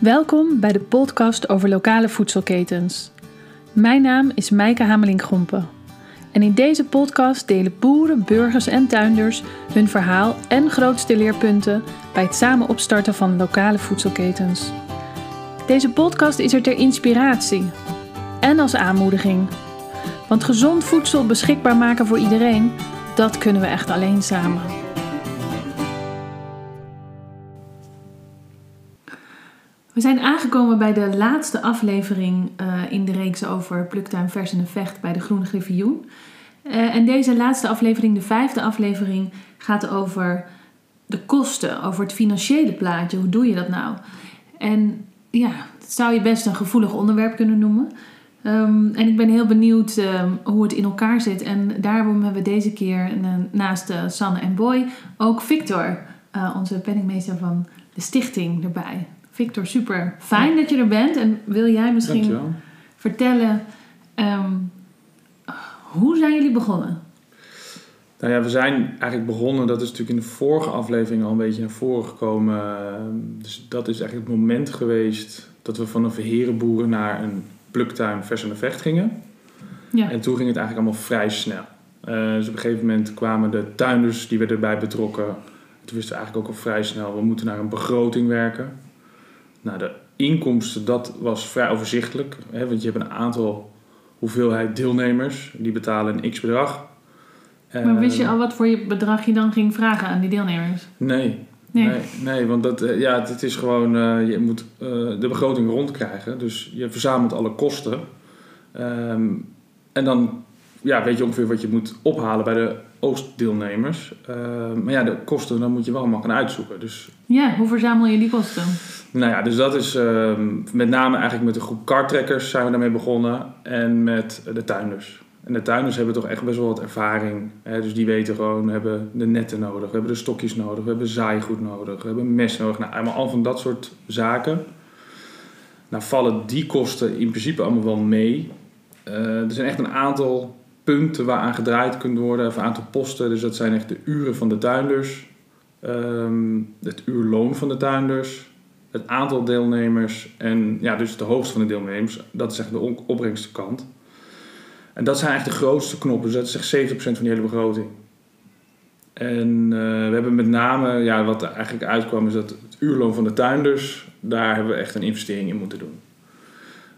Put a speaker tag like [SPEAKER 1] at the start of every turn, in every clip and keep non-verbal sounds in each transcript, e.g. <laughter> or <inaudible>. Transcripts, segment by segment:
[SPEAKER 1] Welkom bij de podcast over lokale voedselketens. Mijn naam is Mijke Hameling-Grompen. En in deze podcast delen boeren, burgers en tuinders hun verhaal en grootste leerpunten bij het samen opstarten van lokale voedselketens. Deze podcast is er ter inspiratie en als aanmoediging. Want gezond voedsel beschikbaar maken voor iedereen, dat kunnen we echt alleen samen. We zijn aangekomen bij de laatste aflevering uh, in de reeks over pluktuin vers en vecht bij de Groene Griffioen. Uh, en deze laatste aflevering, de vijfde aflevering, gaat over de kosten, over het financiële plaatje. Hoe doe je dat nou? En ja, dat zou je best een gevoelig onderwerp kunnen noemen. Um, en ik ben heel benieuwd um, hoe het in elkaar zit. En daarom hebben we deze keer uh, naast Sanne en Boy ook Victor, onze penningmeester van de stichting, erbij. Victor, super fijn dat je er bent. En wil jij misschien
[SPEAKER 2] Dankjewel.
[SPEAKER 1] vertellen, um, hoe zijn jullie begonnen?
[SPEAKER 2] Nou ja, we zijn eigenlijk begonnen, dat is natuurlijk in de vorige aflevering al een beetje naar voren gekomen. Dus dat is eigenlijk het moment geweest dat we vanaf herenboeren naar een pluktuin vers en vecht gingen.
[SPEAKER 1] Ja.
[SPEAKER 2] En toen ging het eigenlijk allemaal vrij snel. Uh, dus op een gegeven moment kwamen de tuinders, die werden erbij betrokken. Toen wisten we eigenlijk ook al vrij snel, we moeten naar een begroting werken. Nou, de inkomsten, dat was vrij overzichtelijk. Hè, want je hebt een aantal hoeveelheid deelnemers, die betalen een x bedrag.
[SPEAKER 1] Maar wist je al wat voor je bedrag je dan ging vragen aan die deelnemers?
[SPEAKER 2] Nee.
[SPEAKER 1] Nee.
[SPEAKER 2] Nee, nee want dat, uh, ja, het is gewoon, uh, je moet uh, de begroting rondkrijgen. Dus je verzamelt alle kosten. Um, en dan ja, weet je ongeveer wat je moet ophalen bij de oogstdeelnemers. maar ja, de kosten, dan moet je wel allemaal gaan uitzoeken. Dus,
[SPEAKER 1] ja, hoe verzamel je die kosten?
[SPEAKER 2] Nou ja, dus dat is met name eigenlijk met een groep kartrekkers zijn we daarmee begonnen. En met de tuinders. En de tuinders hebben toch echt best wel wat ervaring. Hè? Dus die weten gewoon, we hebben de netten nodig, we hebben de stokjes nodig, we hebben zaaigoed nodig, we hebben mes nodig. Nou, allemaal al van dat soort zaken. Nou vallen die kosten in principe allemaal wel mee. Uh, er zijn echt een aantal punten waaraan gedraaid kunt worden, of een aantal posten. Dus dat zijn echt de uren van de tuinders, um, het uurloon van de tuinders, het aantal deelnemers en ja, dus de hoogste van de deelnemers. Dat is echt de opbrengstenkant. En dat zijn eigenlijk de grootste knoppen. Dus dat is echt 70% van die hele begroting. En uh, we hebben met name, ja, wat er eigenlijk uitkwam, is dat het uurloon van de tuinders, daar hebben we echt een investering in moeten doen.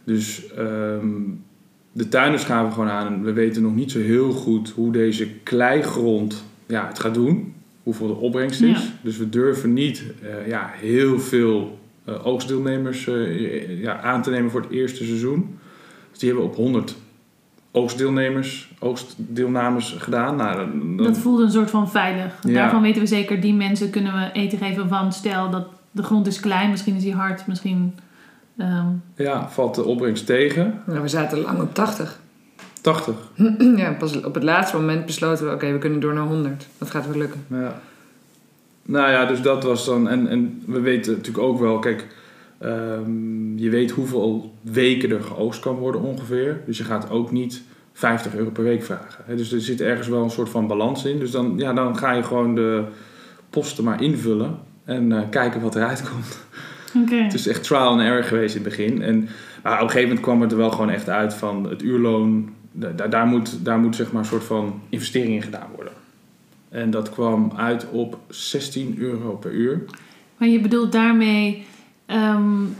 [SPEAKER 2] Dus um, de tuinders gaan we gewoon aan. En we weten nog niet zo heel goed hoe deze kleigrond ja, het gaat doen. Hoeveel de opbrengst is.
[SPEAKER 1] Ja.
[SPEAKER 2] Dus we durven niet uh, ja, heel veel uh, oogstdeelnemers ja, aan te nemen voor het eerste seizoen. Dus die hebben we op 100 oogstdeelnemers, oogstdeelnames gedaan. Nou, dan,
[SPEAKER 1] dat voelde een soort van veilig.
[SPEAKER 2] Ja.
[SPEAKER 1] Daarvan weten we zeker, die mensen kunnen we eten geven van stel dat de grond is klein, misschien is die hard, misschien... Um...
[SPEAKER 2] Ja, valt de opbrengst tegen.
[SPEAKER 3] Nou, we zaten lang op 80.
[SPEAKER 2] 80? <clears throat>
[SPEAKER 3] ja, pas op het laatste moment besloten we, oké, okay, we kunnen door naar 100. Dat gaat wel lukken.
[SPEAKER 2] Ja. Nou ja, dus dat was dan... En, en we weten natuurlijk ook wel, kijk... Um, je weet hoeveel weken er geoogst kan worden ongeveer. Dus je gaat ook niet 50 euro per week vragen. He, dus er zit ergens wel een soort van balans in. Dus dan, ja, dan ga je gewoon de posten maar invullen en uh, kijken wat eruit komt.
[SPEAKER 1] Okay.
[SPEAKER 2] Het is echt trial and error geweest in het begin. En nou, op een gegeven moment kwam het er wel gewoon echt uit van het uurloon. Daar, daar moet, daar moet zeg maar een soort van investering in gedaan worden. En dat kwam uit op 16 euro per uur.
[SPEAKER 1] Maar je bedoelt daarmee um,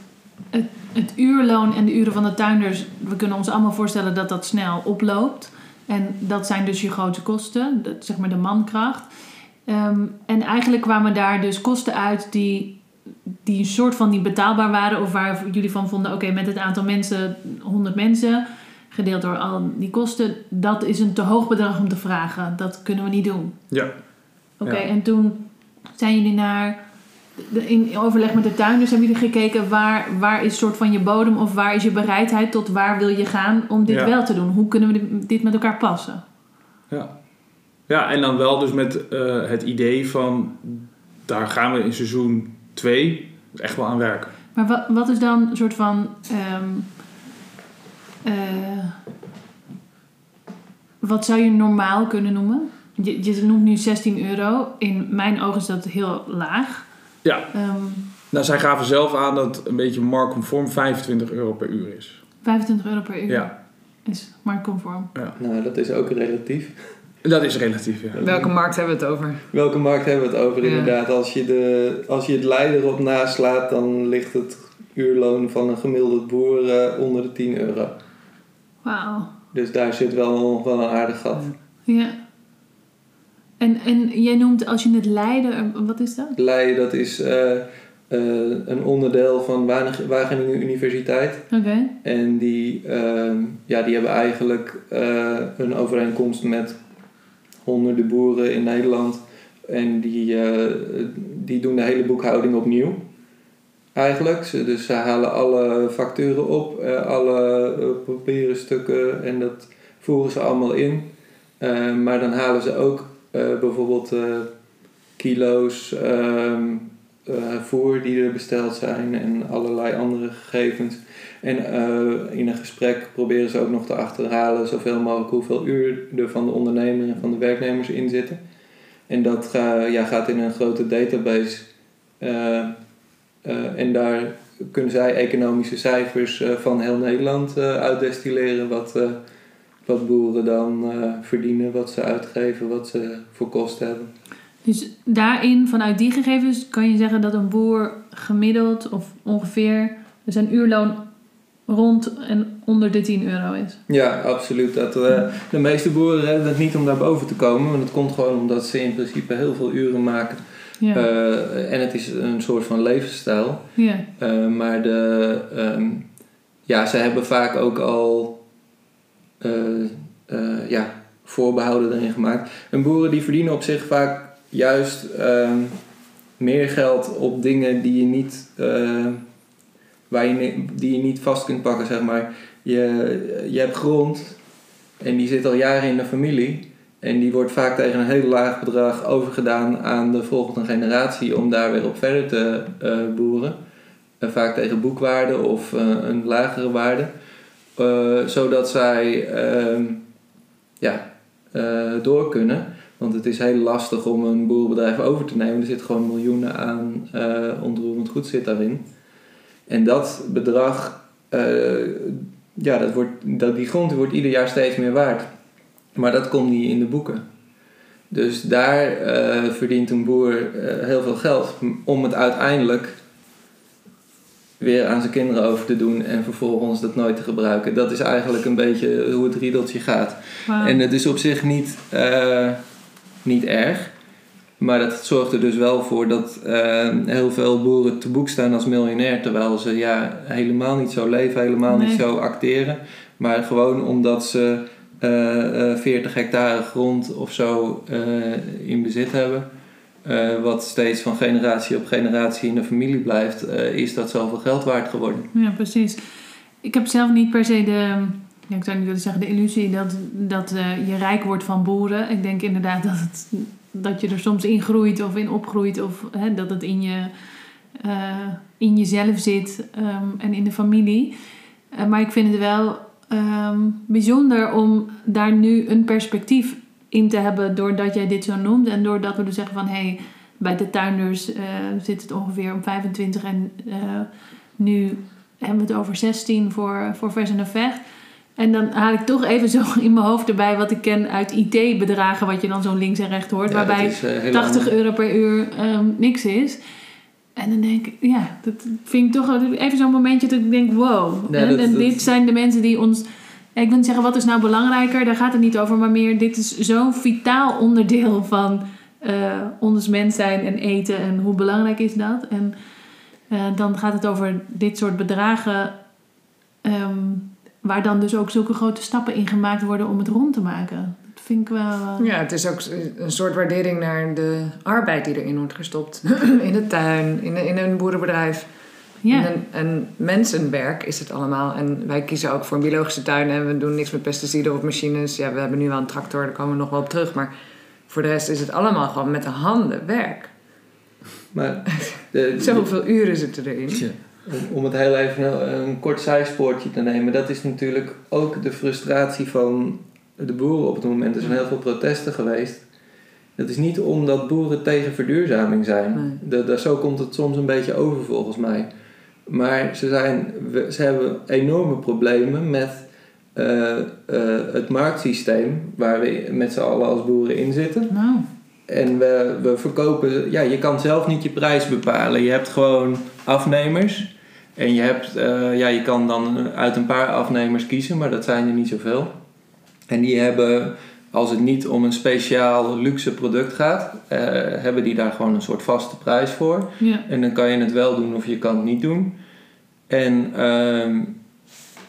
[SPEAKER 1] het, het, uurloon en de uren van de tuinders. We kunnen ons allemaal voorstellen dat dat snel oploopt. En dat zijn dus je grote kosten, dat, zeg maar de mankracht. Um, en eigenlijk kwamen daar dus kosten uit die, die een soort van niet betaalbaar waren. Of waar jullie van vonden, oké, okay, met het aantal mensen, 100 mensen, gedeeld door al die kosten. Dat is een te hoog bedrag om te vragen. Dat kunnen we niet doen.
[SPEAKER 2] Ja.
[SPEAKER 1] Oké, okay,
[SPEAKER 2] ja.
[SPEAKER 1] en toen zijn jullie naar in overleg met de tuinders hebben jullie gekeken waar, waar is soort van je bodem of waar is je bereidheid tot waar wil je gaan om dit
[SPEAKER 2] Ja.
[SPEAKER 1] wel te doen? Hoe kunnen we dit met elkaar passen?
[SPEAKER 2] Ja. ja, en dan wel dus met uh, het idee van... daar gaan we in seizoen 2 echt wel aan werken.
[SPEAKER 1] Maar wat, wat is dan een soort van... Um, uh, wat zou je normaal kunnen noemen? Je, je noemt nu 16 euro. In mijn ogen is dat heel laag.
[SPEAKER 2] Ja,
[SPEAKER 1] Um,
[SPEAKER 2] Nou, zij gaven zelf aan dat het een beetje marktconform 25 euro per uur is.
[SPEAKER 1] 25 euro per uur
[SPEAKER 2] Ja,
[SPEAKER 1] is marktconform.
[SPEAKER 4] Nou, dat is ook relatief.
[SPEAKER 2] Dat is relatief, ja.
[SPEAKER 3] Welke markt hebben we het over?
[SPEAKER 4] Welke markt hebben we het over?
[SPEAKER 3] Ja.
[SPEAKER 4] Inderdaad, als je, de, als je het leider op naslaat, dan ligt het uurloon van een gemiddelde boer eh, onder de 10 euro.
[SPEAKER 1] Wauw.
[SPEAKER 4] Dus daar zit wel, wel een aardig gat.
[SPEAKER 1] Ja. En, en jij noemt, als je het Leiden, wat is dat?
[SPEAKER 4] Leiden, dat is eh, eh, een onderdeel van Wageningen Wageningen Universiteit.
[SPEAKER 1] Oké.
[SPEAKER 4] En die, ehm, ja, die hebben eigenlijk eh, een overeenkomst met honderden boeren in Nederland. En die, eh, die doen de hele boekhouding opnieuw. Eigenlijk. Ze, dus ze halen alle facturen op, eh, alle eh, papieren stukken en dat voeren ze allemaal in. Maar dan halen ze ook bijvoorbeeld kilo's ehm, eh, voer die er besteld zijn en allerlei andere gegevens. En eh, in een gesprek proberen ze ook nog te achterhalen zoveel mogelijk hoeveel uur er van de ondernemer en van de werknemers in zitten. En dat ja, gaat in een grote database. eh, eh, en daar kunnen zij economische cijfers van heel Nederland uitdestilleren. Wat, wat boeren dan verdienen, wat ze uitgeven, wat ze voor kosten hebben.
[SPEAKER 1] Dus daarin, vanuit die gegevens, kan je zeggen dat een boer gemiddeld of ongeveer zijn uurloon rond en onder de 10 euro is.
[SPEAKER 4] Ja, absoluut. Dat, eh, de meeste boeren redden het niet om daar boven te komen. Want dat komt gewoon omdat ze in principe heel veel uren maken.
[SPEAKER 1] Ja.
[SPEAKER 4] Eh, en het is een soort van levensstijl.
[SPEAKER 1] ja.
[SPEAKER 4] Eh, maar de, ehm, ja, ze hebben vaak ook al ja, voorbehouden erin gemaakt. En boeren die verdienen op zich vaak juist ehm, meer geld op dingen die je niet, die je niet vast kunt pakken, zeg maar. Je, je hebt grond en die zit al jaren in de familie. En die wordt vaak tegen een heel laag bedrag overgedaan aan de volgende generatie om daar weer op verder te eh, boeren. Eh, vaak tegen boekwaarde of eh, een lagere waarde. Zodat zij ehm, ja, door kunnen. Want het is heel lastig om een boerenbedrijf over te nemen. Er zit gewoon miljoenen aan ontroerend goed zit daarin. En dat bedrag, eh, ja, dat wordt, dat, die grond wordt ieder jaar steeds meer waard. Maar dat komt niet in de boeken. Dus daar eh, verdient een boer eh, heel veel geld om het uiteindelijk weer aan zijn kinderen over te doen en vervolgens dat nooit te gebruiken. Dat is eigenlijk een beetje hoe het riedeltje gaat. En het is op zich niet, niet erg. Maar dat zorgt er dus wel voor dat eh, heel veel boeren te boek staan als miljonair. Terwijl ze ja, helemaal niet zo leven, helemaal niet zo acteren. Maar gewoon omdat ze eh, eh, 40 hectare grond of zo eh, in bezit hebben. eh, wat steeds van generatie op generatie in de familie blijft, eh, is dat zoveel geld waard geworden.
[SPEAKER 1] Ja, precies. Ik heb zelf niet per se de, ja, ik zou niet willen zeggen de illusie dat, dat eh, je rijk wordt van boeren. Ik denk inderdaad dat, het, dat je er soms in groeit of in opgroeit of hè, dat het in, je, eh, in jezelf zit ehm, en in de familie. Eh, maar ik vind het wel ehm, bijzonder om daar nu een perspectief in te hebben doordat jij dit zo noemt en doordat we dus zeggen van hey, bij de tuinders eh, zit het ongeveer om 25 en nu hebben we het over 16 voor, voor vers en vecht. En dan haal ik toch even zo <laughs> in mijn hoofd erbij wat ik ken uit IT-bedragen, wat je dan zo links en rechts hoort,
[SPEAKER 4] Ja,
[SPEAKER 1] waarbij
[SPEAKER 4] is, eh, heel
[SPEAKER 1] 80
[SPEAKER 4] anders.
[SPEAKER 1] euro per uur ehm, niks is. En dan denk ik, ja, dat vind ik toch even zo'n momentje dat ik denk, wow. En
[SPEAKER 4] dat-
[SPEAKER 1] en
[SPEAKER 4] dat-
[SPEAKER 1] dit zijn de mensen die ons... Ik wil niet zeggen, wat is nou belangrijker? Daar gaat het niet over. Maar meer, dit is zo'n vitaal onderdeel van eh, ons mens zijn en eten. En hoe belangrijk is dat? En eh, dan gaat het over dit soort bedragen... ehm, waar dan dus ook zulke grote stappen in gemaakt worden om het rond te maken. Dat vind ik wel... eh,
[SPEAKER 3] Ja, het is ook een soort waardering naar de arbeid die erin wordt gestopt. <clears throat> in de tuin, in, in een boerenbedrijf.
[SPEAKER 1] ja.
[SPEAKER 3] En, mensenwerk is het allemaal. En wij kiezen ook voor een biologische tuin en we doen niks met pesticiden of machines. Ja, we hebben nu wel een tractor, daar komen we nog wel op terug. Maar voor de rest is het allemaal gewoon met de handen werk.
[SPEAKER 4] Maar <laughs> de,
[SPEAKER 3] Zoveel uren zitten erin.
[SPEAKER 4] Om, om het heel even een, een kort zijspoortje te nemen, dat is natuurlijk ook de frustratie van de boeren op het moment. Er zijn heel veel protesten geweest. Dat is niet omdat boeren tegen verduurzaming zijn.
[SPEAKER 3] Nee.
[SPEAKER 4] De- zo komt het soms een beetje over volgens mij. Maar ze, zijn, ze hebben enorme problemen met eh, eh, het marktsysteem waar we met z'n allen als boeren in zitten.
[SPEAKER 1] Nou,
[SPEAKER 4] En we, we verkopen, ja, je kan zelf niet je prijs bepalen. Je hebt gewoon afnemers. En je, hebt, eh, ja, je kan dan uit een paar afnemers kiezen, maar dat zijn er niet zoveel. En die hebben, als het niet om een speciaal luxe product gaat, eh, hebben die daar gewoon een soort vaste prijs voor.
[SPEAKER 1] ja.
[SPEAKER 4] En dan kan je het wel doen of je kan het niet doen. En ehm,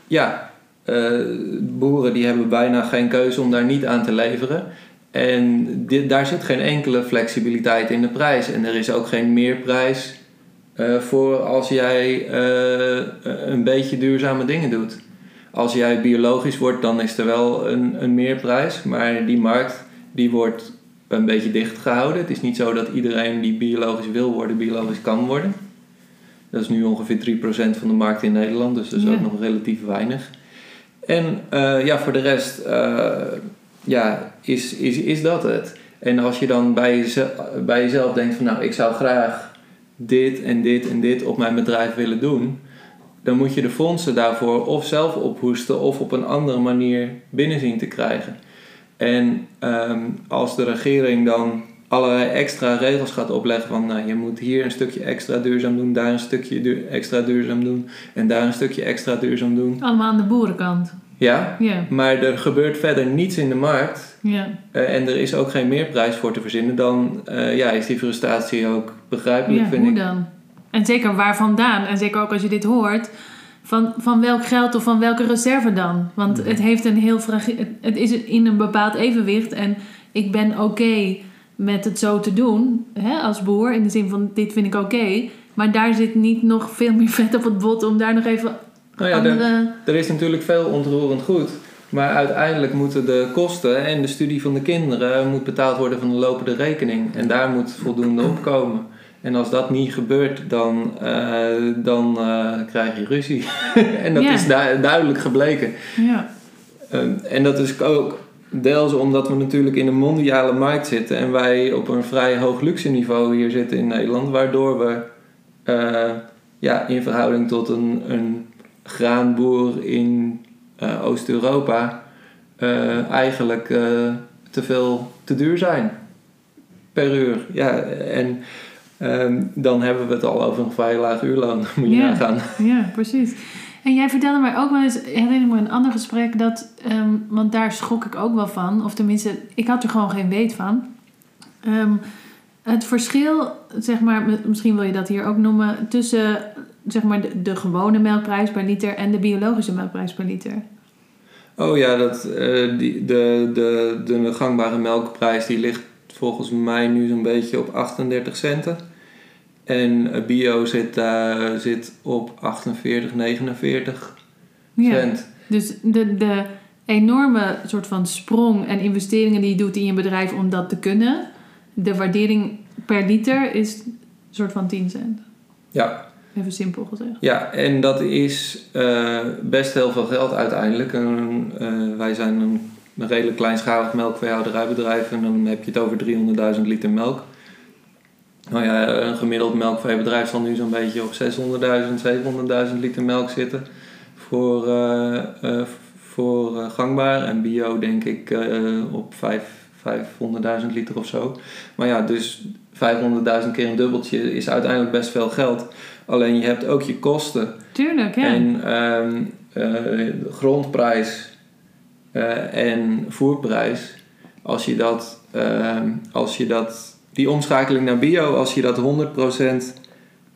[SPEAKER 4] ja, eh, boeren die hebben bijna geen keuze om daar niet aan te leveren. En dit, daar zit geen enkele flexibiliteit in de prijs. En er is ook geen meerprijs eh, voor als jij eh, een beetje duurzame dingen doet. Als jij biologisch wordt, dan is er wel een, een meerprijs. Maar die markt die wordt een beetje dicht gehouden. Het is niet zo dat iedereen die biologisch wil worden, biologisch kan worden. Dat is nu ongeveer 3% van de markt in Nederland, dus dat is
[SPEAKER 1] Ja.
[SPEAKER 4] ook nog relatief weinig. En eh, ja, voor de rest ja, is, is, is dat het. En als je dan bij, jeze- bij jezelf denkt van nou, ik zou graag dit en dit en dit op mijn bedrijf willen doen, dan moet je de fondsen daarvoor of zelf ophoesten of op een andere manier binnen zien te krijgen. En ehm, als de regering dan allerlei extra regels gaat opleggen van nou, je moet hier een stukje extra duurzaam doen, daar een stukje extra duurzaam doen en daar een stukje extra duurzaam doen.
[SPEAKER 1] Allemaal aan de boerenkant.
[SPEAKER 4] Ja,
[SPEAKER 1] Ja,
[SPEAKER 4] maar er gebeurt verder niets in de markt
[SPEAKER 1] ja.
[SPEAKER 4] eh, en er is ook geen meerprijs voor te verzinnen, dan eh, ja, is die frustratie ook begrijpelijk,
[SPEAKER 1] ja
[SPEAKER 4] vind
[SPEAKER 1] hoe
[SPEAKER 4] ik.
[SPEAKER 1] dan? En zeker waar vandaan? En zeker ook als je dit hoort, van, van welk geld of van welke reserve dan? Want
[SPEAKER 4] Mhm.
[SPEAKER 1] het heeft een heel fragiel... het- is in een bepaald evenwicht en ik ben oké met het zo te doen hè, als boer. In de zin van, dit vind ik oké. maar daar zit niet nog veel meer <laughs> vet op het bot om daar nog even
[SPEAKER 4] Nou ja, de-
[SPEAKER 1] andere...
[SPEAKER 4] Er is natuurlijk veel ontroerend goed. Maar uiteindelijk moeten de kosten en de studie van de kinderen moet betaald worden van de lopende rekening. En daar moet voldoende op komen. En als dat niet gebeurt, dan, eh, dan eh, krijg je ruzie. <laughs> en dat
[SPEAKER 1] Ja.
[SPEAKER 4] is du- duidelijk gebleken.
[SPEAKER 1] Ja,
[SPEAKER 4] Ehm, en dat is ook deels omdat we natuurlijk in een mondiale markt zitten en wij op een vrij hoog luxe niveau hier zitten in Nederland, waardoor we eh, ja, in verhouding tot een, een graanboer in eh, Oost-Europa eh, eigenlijk eh, te veel te duur zijn per uur. Ja, en ehm, dan hebben we het al over een vrij laag uurloon, <laughs> moet je
[SPEAKER 1] Ja.
[SPEAKER 4] nagaan.
[SPEAKER 1] ja, precies. En jij vertelde mij ook wel eens, ik herinner me een ander gesprek, dat, ehm, want daar schrok ik ook wel van, of tenminste, ik had er gewoon geen weet van. Ehm, het verschil, zeg maar, misschien wil je dat hier ook noemen, tussen zeg maar, de, de gewone melkprijs per liter en de biologische melkprijs per liter.
[SPEAKER 4] Oh ja, dat, eh, die, de, de, de gangbare melkprijs die ligt volgens mij nu zo'n beetje op 38 centen. En eh, bio zit, daar zit op 48, 49
[SPEAKER 1] Ja.
[SPEAKER 4] cent.
[SPEAKER 1] Dus de, de enorme soort van sprong en investeringen die je doet in je bedrijf om dat te kunnen, de waardering per liter is een soort van 10 cent.
[SPEAKER 4] Ja,
[SPEAKER 1] Even simpel gezegd.
[SPEAKER 4] ja, en dat is eh, best heel veel geld uiteindelijk. En, eh, wij zijn een, een redelijk kleinschalig melkveehouderijbedrijf en dan heb je het over 300.000 liter melk. Nou ja, een gemiddeld melkveebedrijf zal nu zo'n beetje op 600.000, 700.000 liter melk zitten voor, eh, voor gangbaar. En bio denk ik op 5 500.000 liter of zo. Maar ja, dus 500.000 keer een dubbeltje is uiteindelijk best veel geld. Alleen je hebt ook je kosten.
[SPEAKER 1] Tuurlijk, ja.
[SPEAKER 4] En ehm, eh, grondprijs eh, en voerprijs, als je dat, ehm, als je dat, die omschakeling naar bio, als je dat 100%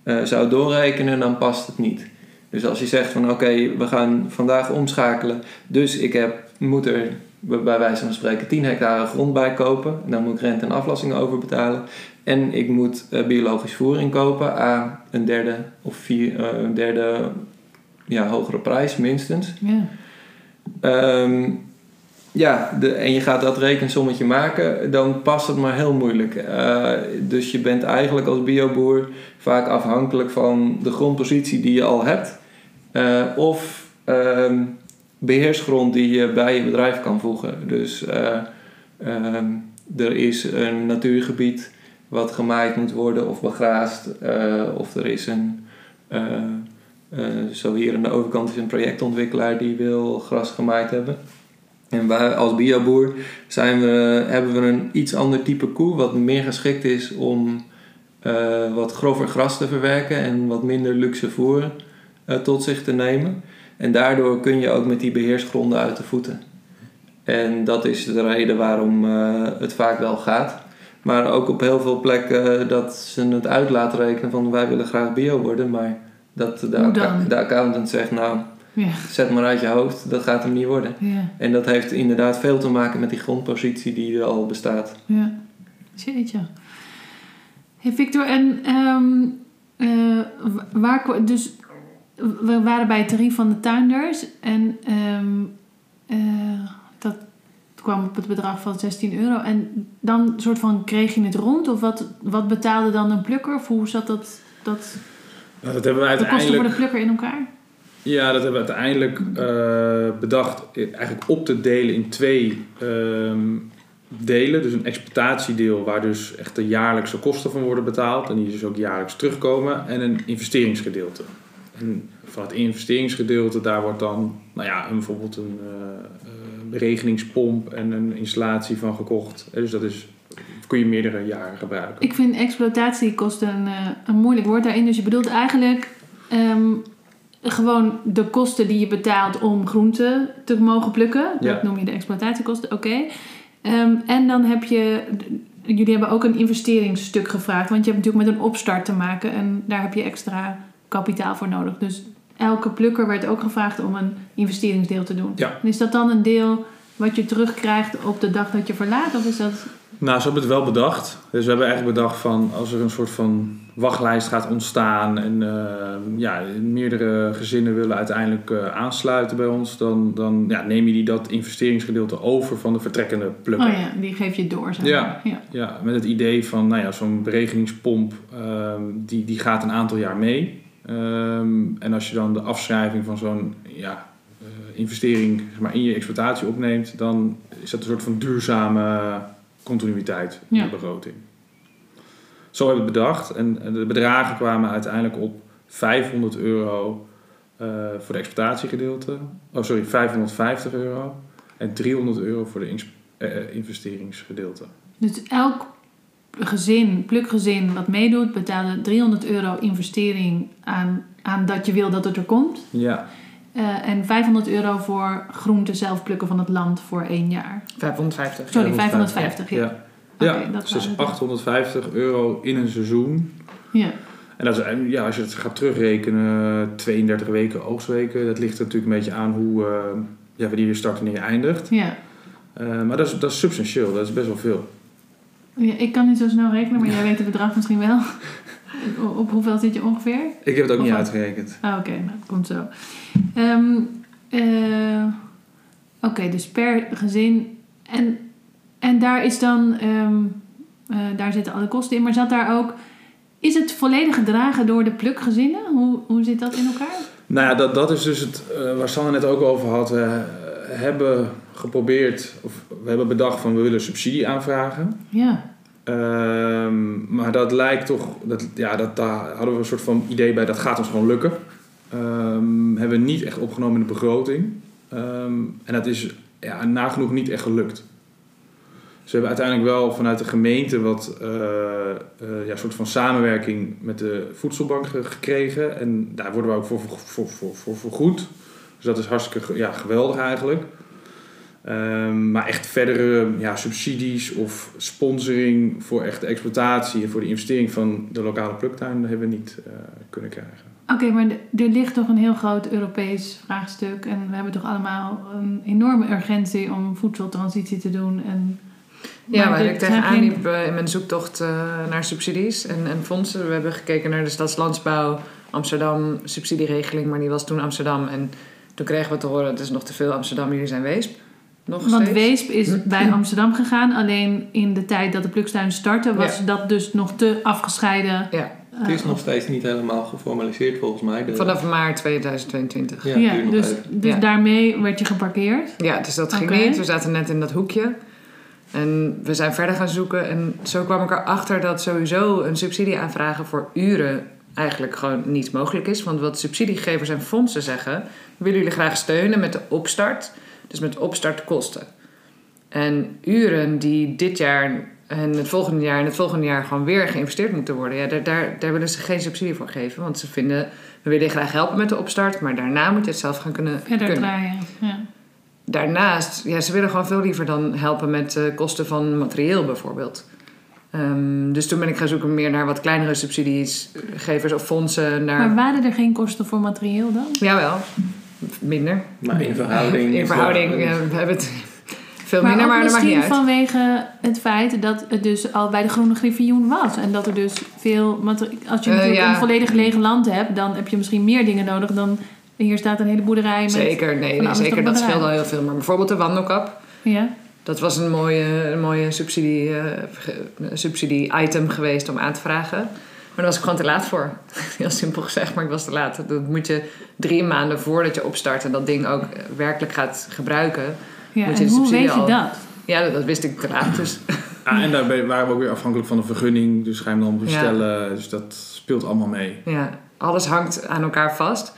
[SPEAKER 4] eh, zou doorrekenen, dan past het niet. Dus als je zegt van oké, we gaan vandaag omschakelen, dus ik heb, moet er bij wijze van spreken 10 hectare grond bij kopen, dan moet ik rente en aflasting over betalen. En ik moet eh, biologisch voer inkopen aan een derde of vier, eh, een derde ja, hogere prijs minstens.
[SPEAKER 1] ja.
[SPEAKER 4] Ehm, ja, de, en je gaat dat rekensommetje maken, dan past het maar heel moeilijk. Eh, dus je bent eigenlijk als bioboer vaak afhankelijk van de grondpositie die je al hebt. of ehm, beheersgrond die je bij je bedrijf kan voegen. Dus eh, ehm, er is een natuurgebied wat gemaaid moet worden of begraasd. eh, of er is een, eh, zo hier aan de overkant is een projectontwikkelaar die wil gras gemaaid hebben. En wij als bioboer zijn we, hebben we een iets ander type koe wat meer geschikt is om wat grover gras te verwerken en wat minder luxe voer tot zich te nemen. En daardoor kun je ook met die beheersgronden uit de voeten. En dat is de reden waarom eh, het vaak wel gaat. Maar ook op heel veel plekken dat ze het uit laten rekenen van wij willen graag bio worden. Maar dat de, accountant zegt nou
[SPEAKER 1] Ja,
[SPEAKER 4] zet maar uit je hoofd, dat gaat hem niet worden.
[SPEAKER 1] ja,
[SPEAKER 4] En dat heeft inderdaad veel te maken met die grondpositie die er al bestaat.
[SPEAKER 1] ja. Jeetje. Hey Victor, en eh, wa- waar, dus we waren bij het tarief van de tuinders en ehm, eh, dat kwam op het bedrag van 16 euro. En dan soort van kreeg je het rond of wat, wat betaalde dan een plukker? Of hoe zat dat, dat
[SPEAKER 2] Nou, dat hebben we
[SPEAKER 1] de kosten voor
[SPEAKER 2] uiteindelijk...
[SPEAKER 1] de plukker in elkaar?
[SPEAKER 2] Ja, dat hebben we uiteindelijk eh, bedacht eigenlijk op te delen in twee ehm, delen. Dus een exploitatiedeel waar dus echt de jaarlijkse kosten van worden betaald en die dus ook jaarlijks terugkomen. En een investeringsgedeelte. En van het investeringsgedeelte daar wordt dan nou ja, een, bijvoorbeeld een eh, beregeningspomp en een installatie van gekocht. Dus dat is, kun je meerdere jaren gebruiken.
[SPEAKER 1] Ik vind exploitatiekosten een, eh, een moeilijk woord daarin. Dus je bedoelt eigenlijk ehm, gewoon de kosten die je betaalt om groenten te mogen plukken.
[SPEAKER 2] Ja.
[SPEAKER 1] Dat noem je de exploitatiekosten, oké. Ehm, en dan heb je, jullie hebben ook een investeringsstuk gevraagd. Want je hebt natuurlijk met een opstart te maken en daar heb je extra kapitaal voor nodig. Dus elke plukker werd ook gevraagd om een investeringsdeel te doen.
[SPEAKER 2] Ja.
[SPEAKER 1] En is dat dan een deel wat je terugkrijgt op de dag dat je verlaat? Of is dat...
[SPEAKER 2] Nou, ze hebben het wel bedacht. Dus we hebben eigenlijk bedacht van als er een soort van wachtlijst gaat ontstaan en eh, ja, meerdere gezinnen willen uiteindelijk eh, aansluiten bij ons, dan, dan ja, neem je die dat investeringsgedeelte over van de vertrekkende plukker.
[SPEAKER 1] Oh ja, die geef je door. Zeg
[SPEAKER 2] Ja.
[SPEAKER 1] maar. ja.
[SPEAKER 2] Ja, met het idee van nou ja, zo'n beregeningspomp, ehm, die, die gaat een aantal jaar mee. Ehm, en als je dan de afschrijving van zo'n ja, eh, investering zeg maar, in je exploitatie opneemt, dan is dat een soort van duurzame continuïteit in
[SPEAKER 1] Ja.
[SPEAKER 2] de begroting. Zo hebben we het bedacht en en de bedragen kwamen uiteindelijk op 500 euro eh, voor de exploitatiegedeelte. Oh, sorry, 550 euro en 300 euro voor de investeringsgedeelte.
[SPEAKER 1] Dus elk gezin, plukgezin wat meedoet, betaalde 300 euro investering aan, aan dat je wil dat het er komt.
[SPEAKER 2] Ja,
[SPEAKER 1] Eh, en 500 euro voor groente zelf plukken van het land voor één jaar.
[SPEAKER 3] 550.
[SPEAKER 1] Sorry,
[SPEAKER 2] 550,
[SPEAKER 1] 550. Ja.
[SPEAKER 2] ja. Ja
[SPEAKER 1] dat
[SPEAKER 2] dus dat is
[SPEAKER 1] waren het.
[SPEAKER 2] 850 euro in een seizoen.
[SPEAKER 1] ja.
[SPEAKER 2] En dat is, ja, als je het gaat terugrekenen, 32 weken oogstweken, dat ligt er natuurlijk een beetje aan hoe, eh, ja, wanneer je start en wanneer je eindigt.
[SPEAKER 1] Ja.
[SPEAKER 2] Eh, maar dat is, dat is substantieel, dat is best wel veel.
[SPEAKER 1] Ja, Ik kan niet zo snel rekenen, maar jij <laughs> weet het bedrag misschien wel. Op- hoeveel zit je ongeveer?
[SPEAKER 2] Ik heb het ook
[SPEAKER 1] Of
[SPEAKER 2] niet
[SPEAKER 1] wat?
[SPEAKER 2] uitgerekend.
[SPEAKER 1] Ah, oké, nou, dat komt zo. Ehm, eh, oké, dus per gezin. En, en daar is dan, ehm, eh, daar zitten alle kosten in. Maar zat daar ook, is het volledig gedragen door de plukgezinnen? Hoe, hoe zit dat in elkaar?
[SPEAKER 2] Nou ja, dat, dat is dus het eh, waar Sanne net ook over had. We hebben geprobeerd, of we hebben bedacht van we willen subsidie aanvragen.
[SPEAKER 1] Ja,
[SPEAKER 2] Ehm, maar dat lijkt toch, dat, ja, dat, daar hadden we een soort van idee bij, dat gaat ons gewoon lukken. Ehm, hebben we niet echt opgenomen in de begroting. Ehm, en dat is ja, nagenoeg niet echt gelukt. Ze hebben uiteindelijk wel vanuit de gemeente wat eh, ja, soort van samenwerking met de voedselbank ge- gekregen. En daar worden we ook voor, voor, voor, voor, voor vergoed. Dus dat is hartstikke ja, geweldig eigenlijk. Ehm, maar echt verdere ja, subsidies of sponsoring voor echt de exploitatie en voor de investering van de lokale pluktuin hebben we niet eh, kunnen krijgen.
[SPEAKER 1] oké, maar er ligt toch een heel groot Europees vraagstuk. En we hebben toch allemaal een enorme urgentie om voedseltransitie te doen. En,
[SPEAKER 3] Ja,
[SPEAKER 1] maar
[SPEAKER 3] waar ik tegenaan liep eh, in mijn zoektocht eh, naar subsidies en, en fondsen. We hebben gekeken naar de Stadslandsbouw Amsterdam subsidieregeling, maar die was toen Amsterdam. En toen kregen we te horen, het is nog te veel Amsterdam, jullie zijn Weesp. Nog
[SPEAKER 1] Want
[SPEAKER 3] steeds.
[SPEAKER 1] Weesp is <clears throat> bij Amsterdam gegaan. Alleen in de tijd dat de plukstuin startte was
[SPEAKER 3] Ja.
[SPEAKER 1] dat dus nog te afgescheiden.
[SPEAKER 3] Ja,
[SPEAKER 4] Het is
[SPEAKER 1] eh,
[SPEAKER 4] nog steeds niet helemaal geformaliseerd volgens mij. De,
[SPEAKER 3] vanaf maart 2022.
[SPEAKER 4] ja,
[SPEAKER 1] dus, dus
[SPEAKER 3] Ja.
[SPEAKER 1] daarmee werd je geparkeerd.
[SPEAKER 3] Ja, dus dat ging niet. We zaten net in dat hoekje. En we zijn verder gaan zoeken en zo kwam ik erachter dat sowieso een subsidie aanvragen voor uren eigenlijk gewoon niet mogelijk is. Want wat subsidiegevers en fondsen zeggen, we willen jullie graag steunen met de opstart, dus met opstartkosten. En uren die dit jaar en het volgende jaar en het volgende jaar gewoon weer geïnvesteerd moeten worden, ja, daar, daar, daar willen ze geen subsidie voor geven. Want ze vinden, we willen je graag helpen met de opstart, maar daarna moet je het zelf gaan kunnen.
[SPEAKER 1] Verder
[SPEAKER 3] kunnen.
[SPEAKER 1] draaien. Ja.
[SPEAKER 3] Daarnaast, ja, ze willen gewoon veel liever dan helpen met de kosten van materieel bijvoorbeeld. Ehm, dus toen ben ik gaan zoeken meer naar wat kleinere subsidiesgevers of fondsen. Naar...
[SPEAKER 1] Maar waren er geen kosten voor materieel dan?
[SPEAKER 3] Jawel, minder.
[SPEAKER 4] Maar in verhouding...
[SPEAKER 3] In verhouding, ja, we hebben het veel
[SPEAKER 1] maar
[SPEAKER 3] minder, maar dat maakt niet
[SPEAKER 1] misschien
[SPEAKER 3] uit.
[SPEAKER 1] vanwege het feit dat het dus al bij de Groene Griffioen was. En dat er dus veel... materi- Als je
[SPEAKER 3] Eh,
[SPEAKER 1] natuurlijk
[SPEAKER 3] ja.
[SPEAKER 1] een volledig leeg land hebt, dan heb je misschien meer dingen nodig dan... Hier staat een hele boerderij met...
[SPEAKER 3] Zeker, nee, nee zeker, dat scheelt al heel veel. Maar bijvoorbeeld de wandelkap,
[SPEAKER 1] Ja.
[SPEAKER 3] dat was een mooie, een mooie subsidie, eh, ge- subsidie-item geweest om aan te vragen. Maar daar was ik gewoon te laat voor. <laughs> Heel simpel gezegd, maar ik was te laat. Dat moet je drie maanden voordat je opstart en dat ding ook werkelijk gaat gebruiken.
[SPEAKER 1] ja.
[SPEAKER 3] Moet je
[SPEAKER 1] En
[SPEAKER 3] de
[SPEAKER 1] hoe
[SPEAKER 3] subsidie
[SPEAKER 1] weet je
[SPEAKER 3] al-
[SPEAKER 1] dat?
[SPEAKER 3] Ja, dat, dat wist ik te laat. Dus
[SPEAKER 2] Ah, en daarbij waren we ook weer afhankelijk van de vergunning. Dus ga je hem dan
[SPEAKER 3] Ja.
[SPEAKER 2] bestellen. Dus dat speelt allemaal mee.
[SPEAKER 3] ja, alles hangt aan elkaar vast.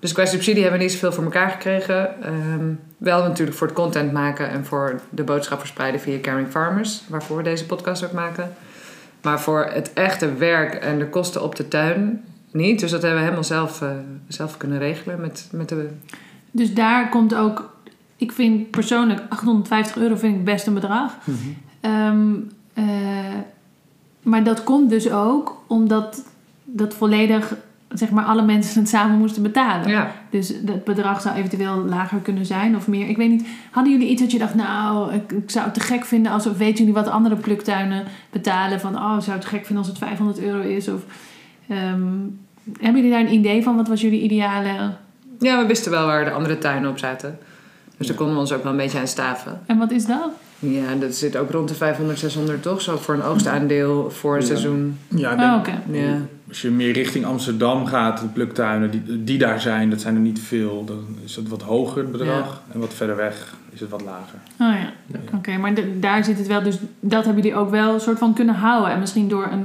[SPEAKER 3] Dus qua subsidie hebben we niet zoveel voor elkaar gekregen. Ehm, wel natuurlijk voor het content maken en voor de boodschap verspreiden via Caring Farmers, waarvoor we deze podcast ook maken. Maar voor het echte werk en de kosten op de tuin niet. Dus dat hebben we helemaal zelf, eh, zelf kunnen regelen met, met de.
[SPEAKER 1] Dus daar komt ook... Ik vind persoonlijk 850 euro vind ik best een bedrag. Ehm, eh, maar dat komt dus ook omdat dat volledig, zeg maar, alle mensen het samen moesten betalen.
[SPEAKER 3] Ja,
[SPEAKER 1] Dus het bedrag zou eventueel lager kunnen zijn of meer. Ik weet niet, hadden jullie iets dat je dacht, nou, ik, ik zou het te gek vinden als... Of weten jullie wat andere pluktuinen betalen? Van, oh, zou het gek vinden als het 500 euro is? Of, ehm, hebben jullie daar een idee van? Wat was jullie ideale...
[SPEAKER 3] ja, we wisten wel waar de andere tuinen op zaten. Dus daar konden we ons ook wel een beetje aan staven.
[SPEAKER 1] En wat is dat?
[SPEAKER 3] Ja, dat zit ook rond de 500, 600 toch? Zo voor een oogstaandeel voor een
[SPEAKER 2] Ja.
[SPEAKER 3] seizoen.
[SPEAKER 2] Ja,
[SPEAKER 1] Oh, oké.
[SPEAKER 3] Ja.
[SPEAKER 2] Als je meer richting Amsterdam gaat, de pluktuinen die, die daar zijn, dat zijn er niet veel. Dan is het wat hoger het bedrag. En wat verder weg is het wat lager.
[SPEAKER 1] Oh ja,
[SPEAKER 4] Ja.
[SPEAKER 1] oké. maar daar zit het wel. Dus dat hebben jullie ook wel een soort van kunnen houden. En misschien door een,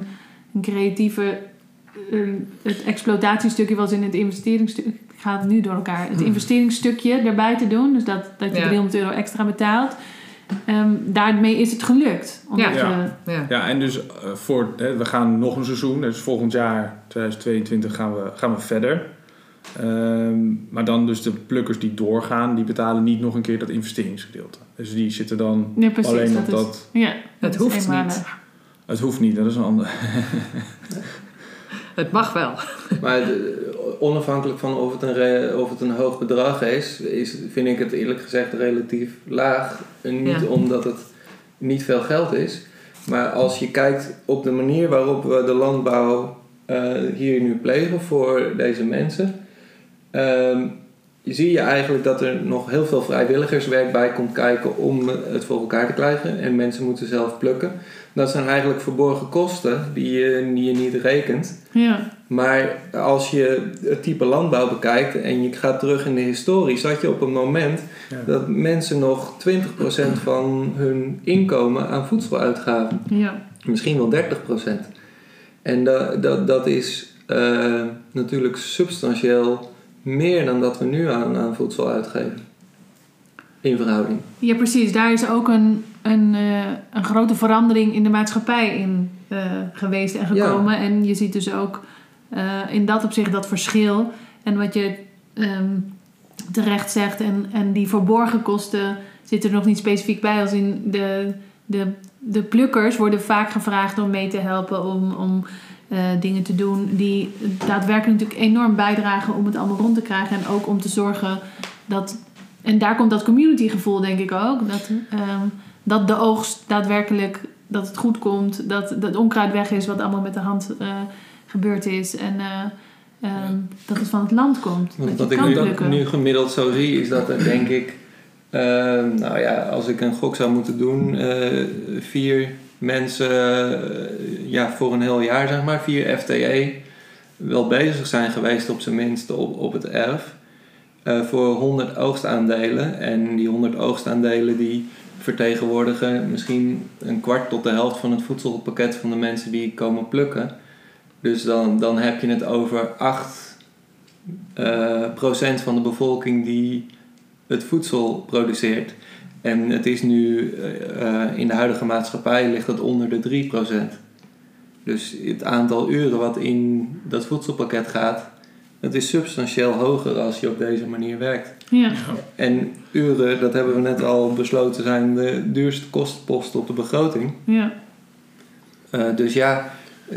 [SPEAKER 1] een creatieve... het exploitatiestukje was in het investeringsstuk... Ik ga het nu door elkaar. Het
[SPEAKER 2] Hmm.
[SPEAKER 1] investeringsstukje erbij te doen. Dus dat, dat je
[SPEAKER 3] Ja.
[SPEAKER 1] 300 euro extra betaalt. Ehm, daarmee is het gelukt.
[SPEAKER 3] Ja.
[SPEAKER 1] je-
[SPEAKER 3] Ja.
[SPEAKER 2] Ja, en dus eh, voor, hè, we gaan nog een seizoen. Dus volgend jaar, 2022, gaan we, gaan we verder. Ehm, maar dan dus de plukkers die doorgaan, die betalen niet nog een keer dat investeringsgedeelte. Dus die zitten dan
[SPEAKER 1] Nee, precies.
[SPEAKER 2] alleen
[SPEAKER 1] dat
[SPEAKER 2] op
[SPEAKER 1] is,
[SPEAKER 2] dat...
[SPEAKER 1] Ja, dat is
[SPEAKER 3] hoeft niet.
[SPEAKER 2] Het hoeft niet, dat is een ander... <laughs>
[SPEAKER 3] Het mag wel.
[SPEAKER 4] Maar onafhankelijk van of het, een of het een hoog bedrag is, is, vind ik het eerlijk gezegd relatief laag. En niet
[SPEAKER 3] Ja.
[SPEAKER 4] omdat het niet veel geld is. Maar als je kijkt op de manier waarop we de landbouw eh, hier nu plegen voor deze mensen, ehm, zie je eigenlijk dat er nog heel veel vrijwilligerswerk bij komt kijken om het voor elkaar te krijgen. En mensen moeten zelf plukken. Dat zijn eigenlijk verborgen kosten die je, die je niet rekent.
[SPEAKER 1] Ja,
[SPEAKER 4] Maar als je het type landbouw bekijkt en je gaat terug in de historie, zat je op een moment
[SPEAKER 2] Ja.
[SPEAKER 4] dat mensen nog 20% van hun inkomen aan voedsel uitgaven.
[SPEAKER 1] ja.
[SPEAKER 4] Misschien wel 30%. En dat, dat, dat is eh, natuurlijk substantieel meer dan dat we nu aan, aan voedsel uitgeven. In verhouding.
[SPEAKER 1] ja, precies. Daar is ook een, een, eh, een grote verandering in de maatschappij in eh, geweest en
[SPEAKER 4] Ja.
[SPEAKER 1] gekomen. En je ziet dus ook eh, in dat opzicht dat verschil. En wat je ehm, terecht zegt. En, en die verborgen kosten zitten er nog niet specifiek bij. Als in de, de, de plukkers worden vaak gevraagd om mee te helpen. Om, om dingen te doen die daadwerkelijk natuurlijk enorm bijdragen om het allemaal rond te krijgen. En ook om te zorgen dat... En daar komt dat communitygevoel denk ik ook. Dat, ehm, dat de oogst daadwerkelijk... Dat het goed komt. Dat, dat het onkruid weg is wat allemaal met de hand eh, gebeurd is. En eh, ehm, dat het van het land komt.
[SPEAKER 4] Want
[SPEAKER 1] dat
[SPEAKER 4] wat ik nu, gemiddeld zo zie, is dat er denk ik, eh, nou ja, als ik een gok zou moeten doen, eh, vier mensen ja, voor een heel jaar, zeg maar, vier FTE, wel bezig zijn geweest op zijn minst op, op het erf. eh, voor 100 oogstaandelen. En die 100 oogstaandelen die vertegenwoordigen misschien een kwart tot de helft van het voedselpakket van de mensen die komen plukken. Dus dan, dan heb je het over 8 eh, procent van de bevolking die het voedsel produceert. En het is nu eh, eh, in de huidige maatschappij ligt het onder de 3 procent. Dus het aantal uren wat in dat voedselpakket gaat, het is substantieel hoger als je op deze manier werkt.
[SPEAKER 1] Ja.
[SPEAKER 4] En uren, dat hebben we net al besloten, zijn de duurste kostenpost op de begroting.
[SPEAKER 1] Ja.
[SPEAKER 4] Eh, dus ja,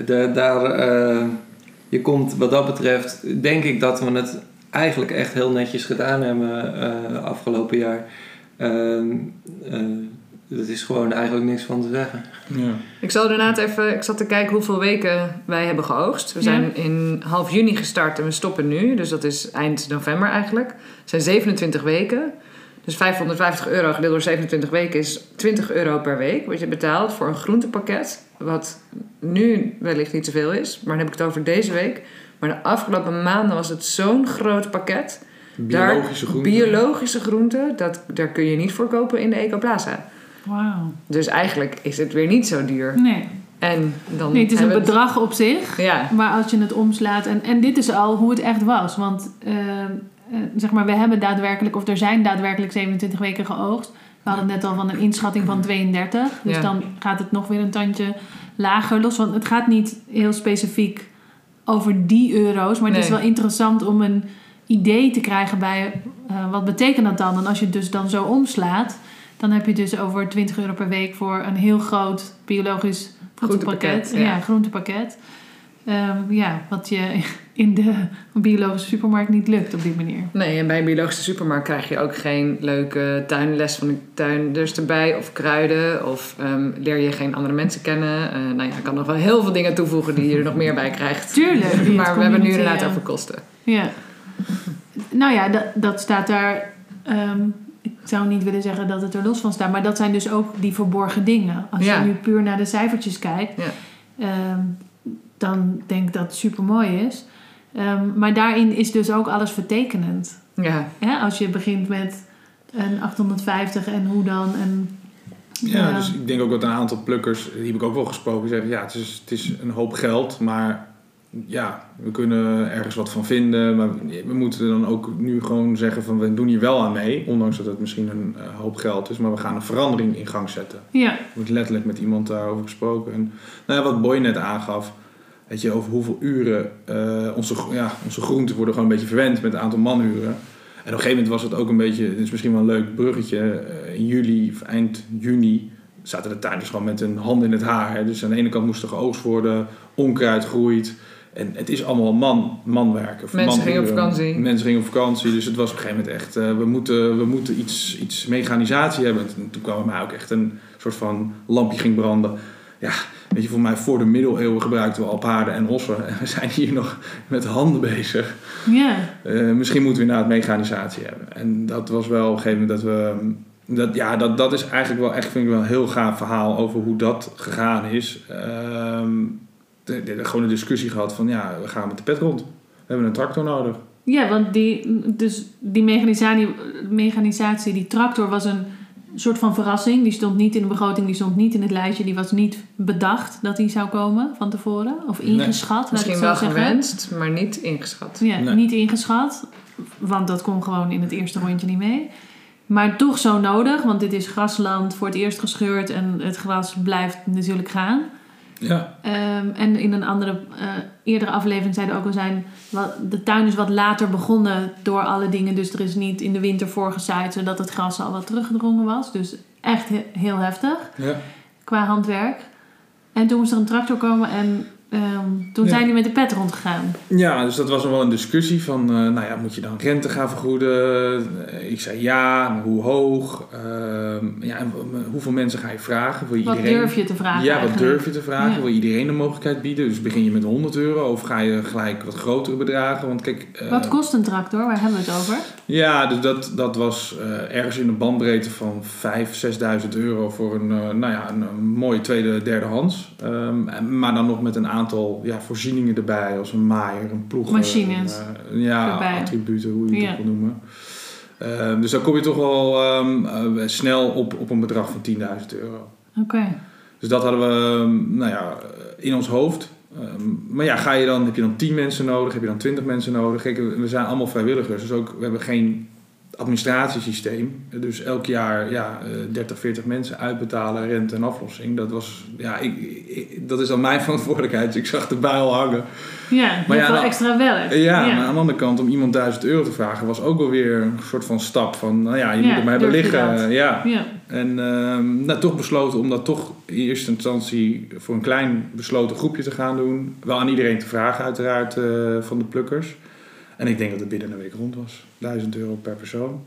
[SPEAKER 4] de, daar, eh, je komt wat dat betreft, denk ik dat we het eigenlijk echt heel netjes gedaan hebben eh, afgelopen jaar. Er is gewoon eigenlijk niks van te zeggen.
[SPEAKER 2] Ja.
[SPEAKER 3] Ik zal inderdaad even, ik zat te kijken hoeveel weken wij hebben geoogst. We
[SPEAKER 1] Ja.
[SPEAKER 3] zijn in half juni gestart en we stoppen nu. Dus dat is eind november eigenlijk. Het zijn 27 weken. Dus 550 euro gedeeld door 27 weken is 20 euro per week. Wat je betaalt voor een groentepakket. Wat nu wellicht niet zoveel is. Maar dan heb ik het over deze week. Maar de afgelopen maanden was het zo'n groot pakket.
[SPEAKER 2] Biologische groenten.
[SPEAKER 3] Biologische groenten, dat, daar kun je niet voor kopen in de Ecoplaza.
[SPEAKER 1] Wauw.
[SPEAKER 3] Dus eigenlijk is het weer niet zo duur.
[SPEAKER 1] Nee.
[SPEAKER 3] En dan
[SPEAKER 1] nee, het is een bedrag op zich.
[SPEAKER 3] Ja,
[SPEAKER 1] Maar als je het omslaat, en, en dit is al hoe het echt was. Want eh, eh, zeg maar, we hebben daadwerkelijk, of er zijn daadwerkelijk 27 weken geoogst. We hadden het net al van een inschatting van 32. Dus
[SPEAKER 3] Ja.
[SPEAKER 1] dan gaat het nog weer een tandje lager los. Want het gaat niet heel specifiek over die euro's. Maar het is wel interessant om een idee te krijgen bij eh, wat betekent dat dan. En als je het dus dan zo omslaat, dan heb je dus over 20 euro per week voor een heel groot biologisch.
[SPEAKER 3] Groentepakket,
[SPEAKER 1] Ja,
[SPEAKER 3] ja.
[SPEAKER 1] groentepakket. Ehm, ja, wat je <laughs> in de biologische supermarkt niet lukt op die manier.
[SPEAKER 3] nee, en bij een biologische supermarkt krijg je ook geen leuke tuinles van de tuinders erbij of kruiden. Of ehm, leer je geen andere mensen kennen. Eh, nou ja, ik kan nog wel heel veel dingen toevoegen die je er nog meer bij krijgt.
[SPEAKER 1] Tuurlijk, <laughs>
[SPEAKER 3] maar we hebben nu inderdaad over kosten.
[SPEAKER 1] Ja. Nou ja, dat, dat staat daar. ehm, ik zou niet willen zeggen dat het er los van staat, maar dat zijn dus ook die verborgen dingen. Als
[SPEAKER 3] Ja.
[SPEAKER 1] je nu puur naar de cijfertjes kijkt,
[SPEAKER 3] Ja.
[SPEAKER 1] ehm, dan denk ik dat het super mooi is. Ehm, maar daarin is dus ook alles vertekenend.
[SPEAKER 3] Ja,
[SPEAKER 1] Ja, als je begint met een 850 en hoe dan. En,
[SPEAKER 2] Ja,
[SPEAKER 1] Ja.
[SPEAKER 2] dus ik denk ook dat een aantal plukkers, die heb ik ook wel gesproken, zeggen ja, het is, het is een hoop geld, maar ja, we kunnen ergens wat van vinden, maar we moeten dan ook nu gewoon zeggen van we doen hier wel aan mee, ondanks dat het misschien een eh, hoop geld is, maar we gaan een verandering in gang zetten.
[SPEAKER 1] ja,
[SPEAKER 2] Er wordt letterlijk met iemand daarover gesproken. En nou ja, wat Boy net aangaf, weet je, over hoeveel uren eh, onze, ja, onze groenten worden gewoon een beetje verwend met het aantal manuren. En op een gegeven moment was het ook een beetje, dit is misschien wel een leuk bruggetje, eh, in juli of eind juni zaten de tuinders gewoon met hun hand in het haar. Hè. Dus aan de ene kant moest er geoogst worden, onkruid groeit. En het is allemaal man, manwerk. Of
[SPEAKER 3] Mensen gingen op vakantie.
[SPEAKER 2] Mensen gingen op vakantie. Dus het was op een gegeven moment echt, eh, we moeten, we moeten iets, iets mechanisatie hebben. En toen kwam er mij ook echt een soort van lampje ging branden. Ja, weet je, voor mij voor de middeleeuwen gebruikten we al paarden en ossen. En we zijn hier nog met handen bezig.
[SPEAKER 1] ja.
[SPEAKER 2] Eh, misschien moeten we inderdaad mechanisatie hebben. En dat was wel op een gegeven moment dat we... Dat, ja, dat, dat is eigenlijk wel echt, vind ik wel een heel gaaf verhaal over hoe dat gegaan is. Ehm gewoon een discussie gehad van, ja, we gaan met de pet rond. We hebben een tractor nodig.
[SPEAKER 1] Ja, want die, dus die mechanisatie, mechanisatie, die tractor was een soort van verrassing. Die stond niet in de begroting, die stond niet in het lijstje. Die was niet bedacht dat die zou komen van tevoren. Of
[SPEAKER 2] Nee.
[SPEAKER 1] ingeschat,
[SPEAKER 3] misschien wel
[SPEAKER 1] zeggen.
[SPEAKER 3] gewenst, maar niet ingeschat.
[SPEAKER 1] Ja,
[SPEAKER 2] Nee.
[SPEAKER 1] niet ingeschat. Want dat kon gewoon in het eerste rondje niet mee. Maar toch zo nodig, want dit is grasland voor het eerst gescheurd en het gras blijft natuurlijk gaan.
[SPEAKER 2] Ja,
[SPEAKER 1] Ehm, en in een andere, eh, eerdere aflevering zeiden ook al zijn, wat, de tuin is wat later begonnen door alle dingen. Dus er is niet in de winter voorgezaaid, zodat het gras al wat teruggedrongen was. Dus echt he- heel heftig
[SPEAKER 2] ja.
[SPEAKER 1] qua handwerk. En toen moest er een tractor komen en ehm, toen
[SPEAKER 2] Ja.
[SPEAKER 1] zijn die met de pet rondgegaan.
[SPEAKER 2] Ja, dus dat was nog wel een discussie van, eh, nou ja, moet je dan rente gaan vergoeden? Ik zei ja, maar hoe hoog? Ehm, ja, en hoeveel mensen ga je vragen? Wil je
[SPEAKER 1] Wat
[SPEAKER 2] iedereen...
[SPEAKER 1] durf je te vragen
[SPEAKER 2] Ja, wat durf je te vragen?
[SPEAKER 1] Ja.
[SPEAKER 2] Wil je iedereen een mogelijkheid bieden? Dus begin je met 100 euro of ga je gelijk wat grotere bedragen? Want kijk, eh,
[SPEAKER 1] Wat kost een tractor? Waar hebben we het over?
[SPEAKER 2] ja, dus dat, dat was eh, ergens in een bandbreedte van 5.000, 6.000 euro voor een, nou ja, een, een mooie tweede, derdehands. Ehm, en- maar dan nog met een aantal aantal ja, voorzieningen erbij, als een maaier, een ploeg.
[SPEAKER 1] Machines
[SPEAKER 2] eh, ja,
[SPEAKER 1] erbij.
[SPEAKER 2] attributen, hoe je het
[SPEAKER 1] Ja.
[SPEAKER 2] wil noemen. Eh, dus dan kom je toch wel ehm, eh, snel op, op een bedrag van 10.000 euro.
[SPEAKER 1] Oké.
[SPEAKER 2] Dus dat hadden we ehm, nou ja, in ons hoofd. Ehm, maar ja, ga je dan, heb je dan 10 mensen nodig, heb je dan 20 mensen nodig? Kijk, we zijn allemaal vrijwilligers, dus ook, we hebben geen administratiesysteem. Dus elk jaar ja, eh, 30, 40 mensen uitbetalen, rente en aflossing. Dat, was, ja, ik, ik- dat is dan mijn <laughs> verantwoordelijkheid. Dus ik zag de bijl hangen.
[SPEAKER 1] Ja,
[SPEAKER 2] Maar ja, nou-
[SPEAKER 1] extra werk.
[SPEAKER 2] Ja, maar aan de andere kant, om iemand 1000 euro te vragen, was ook wel weer een soort van stap van, nou ja, je
[SPEAKER 1] Ja,
[SPEAKER 2] moet er maar hebben liggen. Ja.
[SPEAKER 1] Ja.
[SPEAKER 2] En ehm, nou, toch besloten om dat toch in eerste instantie voor een klein besloten groepje te gaan doen. Wel aan iedereen te vragen uiteraard eh, van de plukkers. En ik denk dat het binnen een week rond was. 1000 euro per persoon.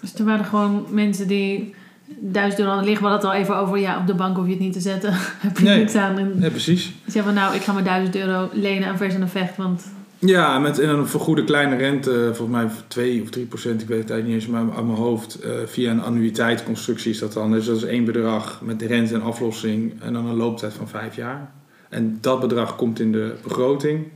[SPEAKER 1] Dus er waren gewoon mensen die duizend euro liggen. We hadden het al even over, ja, op de bank hoef je het niet te zetten. <laughs> Heb je
[SPEAKER 2] Nee.
[SPEAKER 1] niks aan. En
[SPEAKER 2] Ja, precies.
[SPEAKER 1] die zeggen van, nou, ik ga maar duizend euro lenen aan vers en vecht, want...
[SPEAKER 2] Ja, met en een vergoede kleine rente, volgens mij 2 of 3 procent, ik weet het eigenlijk niet eens, maar uit mijn hoofd. eh, via een annuïteitsconstructie is dat dan. Dus dat is één bedrag met de rente en aflossing en dan een looptijd van vijf jaar. En dat bedrag komt in de begroting.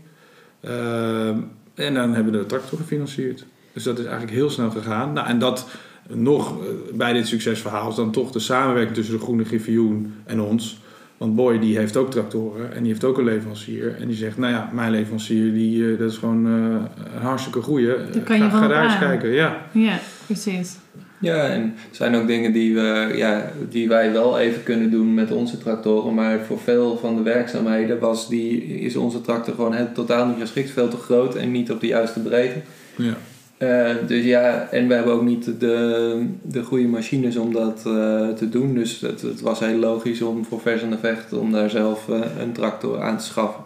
[SPEAKER 2] Ehm, en dan hebben we de tractor gefinancierd. Dus dat is eigenlijk heel snel gegaan. Nou, en dat nog eh, bij dit succesverhaal is dan toch de samenwerking tussen de Groene Griffioen en ons. Want Boy die heeft ook tractoren en die heeft ook een leverancier. En die zegt, nou ja, mijn leverancier die, eh, dat is gewoon eh, een hartstikke goeie.
[SPEAKER 1] Daar kan je
[SPEAKER 2] ga, ga daar eens kijken. Ja.
[SPEAKER 1] Ja, precies.
[SPEAKER 4] Ja, en er zijn ook dingen die, we, ja, die wij wel even kunnen doen met onze tractoren. Maar voor veel van de werkzaamheden was die, is onze tractor gewoon het, totaal niet geschikt. Veel te groot en niet op de juiste breedte.
[SPEAKER 2] Ja.
[SPEAKER 4] Eh, dus ja, en we hebben ook niet de, de goede machines om dat eh, te doen. Dus het, het was heel logisch om voor vers en de vecht om daar zelf eh, een tractor aan te schaffen.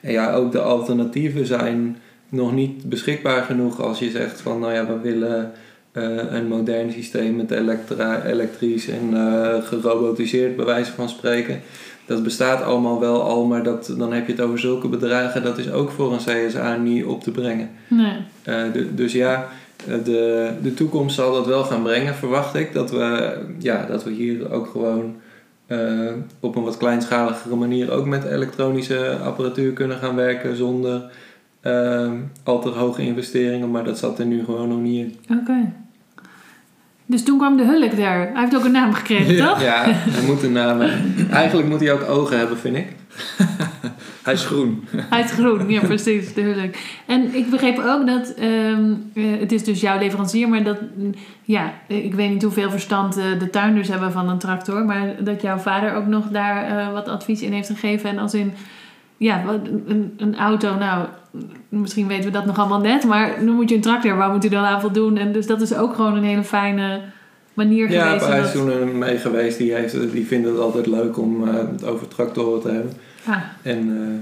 [SPEAKER 4] En ja, ook de alternatieven zijn nog niet beschikbaar genoeg als je zegt van nou ja, we willen een modern systeem met elektra, elektrisch en eh, gerobotiseerd bij wijze van spreken. Dat bestaat allemaal wel al, maar dat, dan heb je het over zulke bedragen. Dat is ook voor een CSA niet op te brengen.
[SPEAKER 1] Nee.
[SPEAKER 4] Eh, de- dus ja, eh, de, de toekomst zal dat wel gaan brengen, verwacht ik. Dat we, ja, dat we hier ook gewoon eh, op een wat kleinschaligere manier ook met elektronische apparatuur kunnen gaan werken zonder eh, al te hoge investeringen. Maar dat zat er nu gewoon nog niet in.
[SPEAKER 1] Oké. Dus toen kwam de Hulk daar. Hij heeft ook een naam gekregen,
[SPEAKER 2] Ja.
[SPEAKER 1] toch?
[SPEAKER 4] Ja, hij moet een naam hebben. Eigenlijk moet hij ook ogen hebben, vind ik. <laughs>
[SPEAKER 2] Hij is groen.
[SPEAKER 1] Hij is groen, ja precies, de Hulk. En ik begreep ook dat, ehm, eh, het is dus jouw leverancier, maar dat, mm, ja, ik weet niet hoeveel verstand eh, de tuinders hebben van een tractor, maar dat jouw vader ook nog daar eh, wat advies in heeft gegeven. En als in, ja, een, een auto, nou, misschien weten we dat nog allemaal net, maar dan moet je een tractor, waar moet je dan aan voldoen? En dus dat is ook gewoon een hele fijne manier
[SPEAKER 4] Ja,
[SPEAKER 1] geweest.
[SPEAKER 4] hij
[SPEAKER 1] om
[SPEAKER 4] is toen er mee geweest. Die, heeft, die vindt het altijd leuk om eh, het over tractoren te hebben.
[SPEAKER 1] Ah,
[SPEAKER 4] En eh,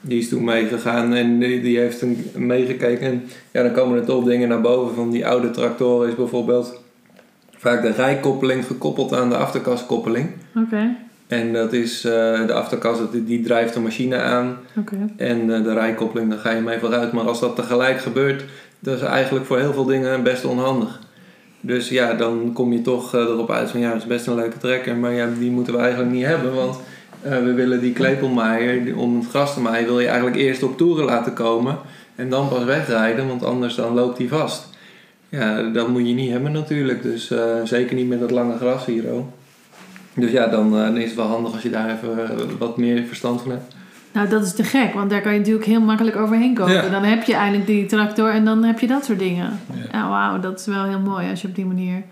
[SPEAKER 4] die is toen meegegaan en die, die heeft toen meegekeken. En ja, dan komen er toch dingen naar boven. Van die oude tractoren is bijvoorbeeld vaak de rijkoppeling gekoppeld aan de achterkaskoppeling.
[SPEAKER 1] Oké,
[SPEAKER 4] En dat is eh, de achterkast, die, die drijft de machine aan. En eh, de rijkoppeling, daar ga je mee vooruit. Maar als dat tegelijk gebeurt, dat is eigenlijk voor heel veel dingen best onhandig. Dus ja, dan kom je toch eh, erop uit van ja, dat is best een leuke trekker. Maar ja, die moeten we eigenlijk niet hebben. Want we willen die klepelmaaier, die- om het gras te maaien, wil je eigenlijk eerst op toeren laten komen. En dan pas wegrijden, want anders dan loopt hij vast. Ja, dat moet je niet hebben natuurlijk. Dus zeker niet met dat lange gras hier ook. Dus ja, dan, eh, dan is het wel handig als je daar even eh, wat meer verstand van hebt.
[SPEAKER 1] Nou, dat is te gek, want daar kan je natuurlijk heel makkelijk overheen komen.
[SPEAKER 2] Ja.
[SPEAKER 1] Dan heb je eindelijk die tractor en dan heb je dat soort dingen.
[SPEAKER 2] Ja.
[SPEAKER 1] Ja, wauw, dat is wel heel mooi als je op die manier...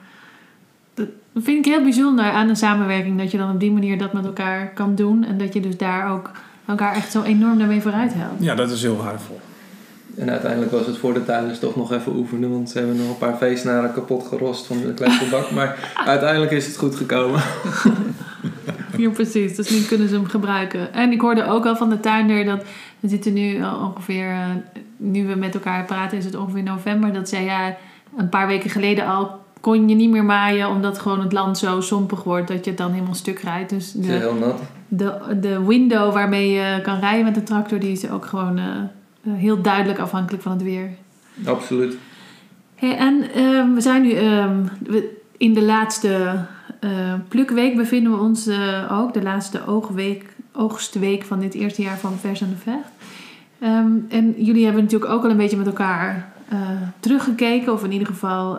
[SPEAKER 1] Dat dat vind ik heel bijzonder aan een samenwerking, dat je dan op die manier dat met elkaar kan doen. En dat je dus daar ook elkaar echt zo enorm daarmee vooruit helpt.
[SPEAKER 2] Ja, dat is heel waardevol.
[SPEAKER 4] En uiteindelijk was het voor de tuinders toch nog even oefenen, want ze hebben nog een paar feestnaren kapot gerost van de klepelbak. <laughs> maar uiteindelijk is het goed gekomen. <laughs>
[SPEAKER 1] Ja, precies. Dus nu kunnen ze hem gebruiken. En ik hoorde ook al van de tuinder dat we zitten nu ongeveer, eh, nu we met elkaar praten, is het ongeveer november. Dat zij ja, een paar weken geleden al kon je niet meer maaien omdat gewoon het land zo sompig wordt dat je het dan helemaal stuk rijdt. Dus de,
[SPEAKER 4] heel nat.
[SPEAKER 1] de, de window waarmee je kan rijden met de tractor, die is ook gewoon eh, heel duidelijk afhankelijk van het weer.
[SPEAKER 4] Absoluut.
[SPEAKER 1] Hey, en ehm, we zijn nu ehm, in de laatste eh, plukweek bevinden we ons eh, ook. De laatste oogweek, oogstweek van dit eerste jaar van Vers en de Vecht. Ehm, en jullie hebben natuurlijk ook al een beetje met elkaar eh, teruggekeken, of in ieder geval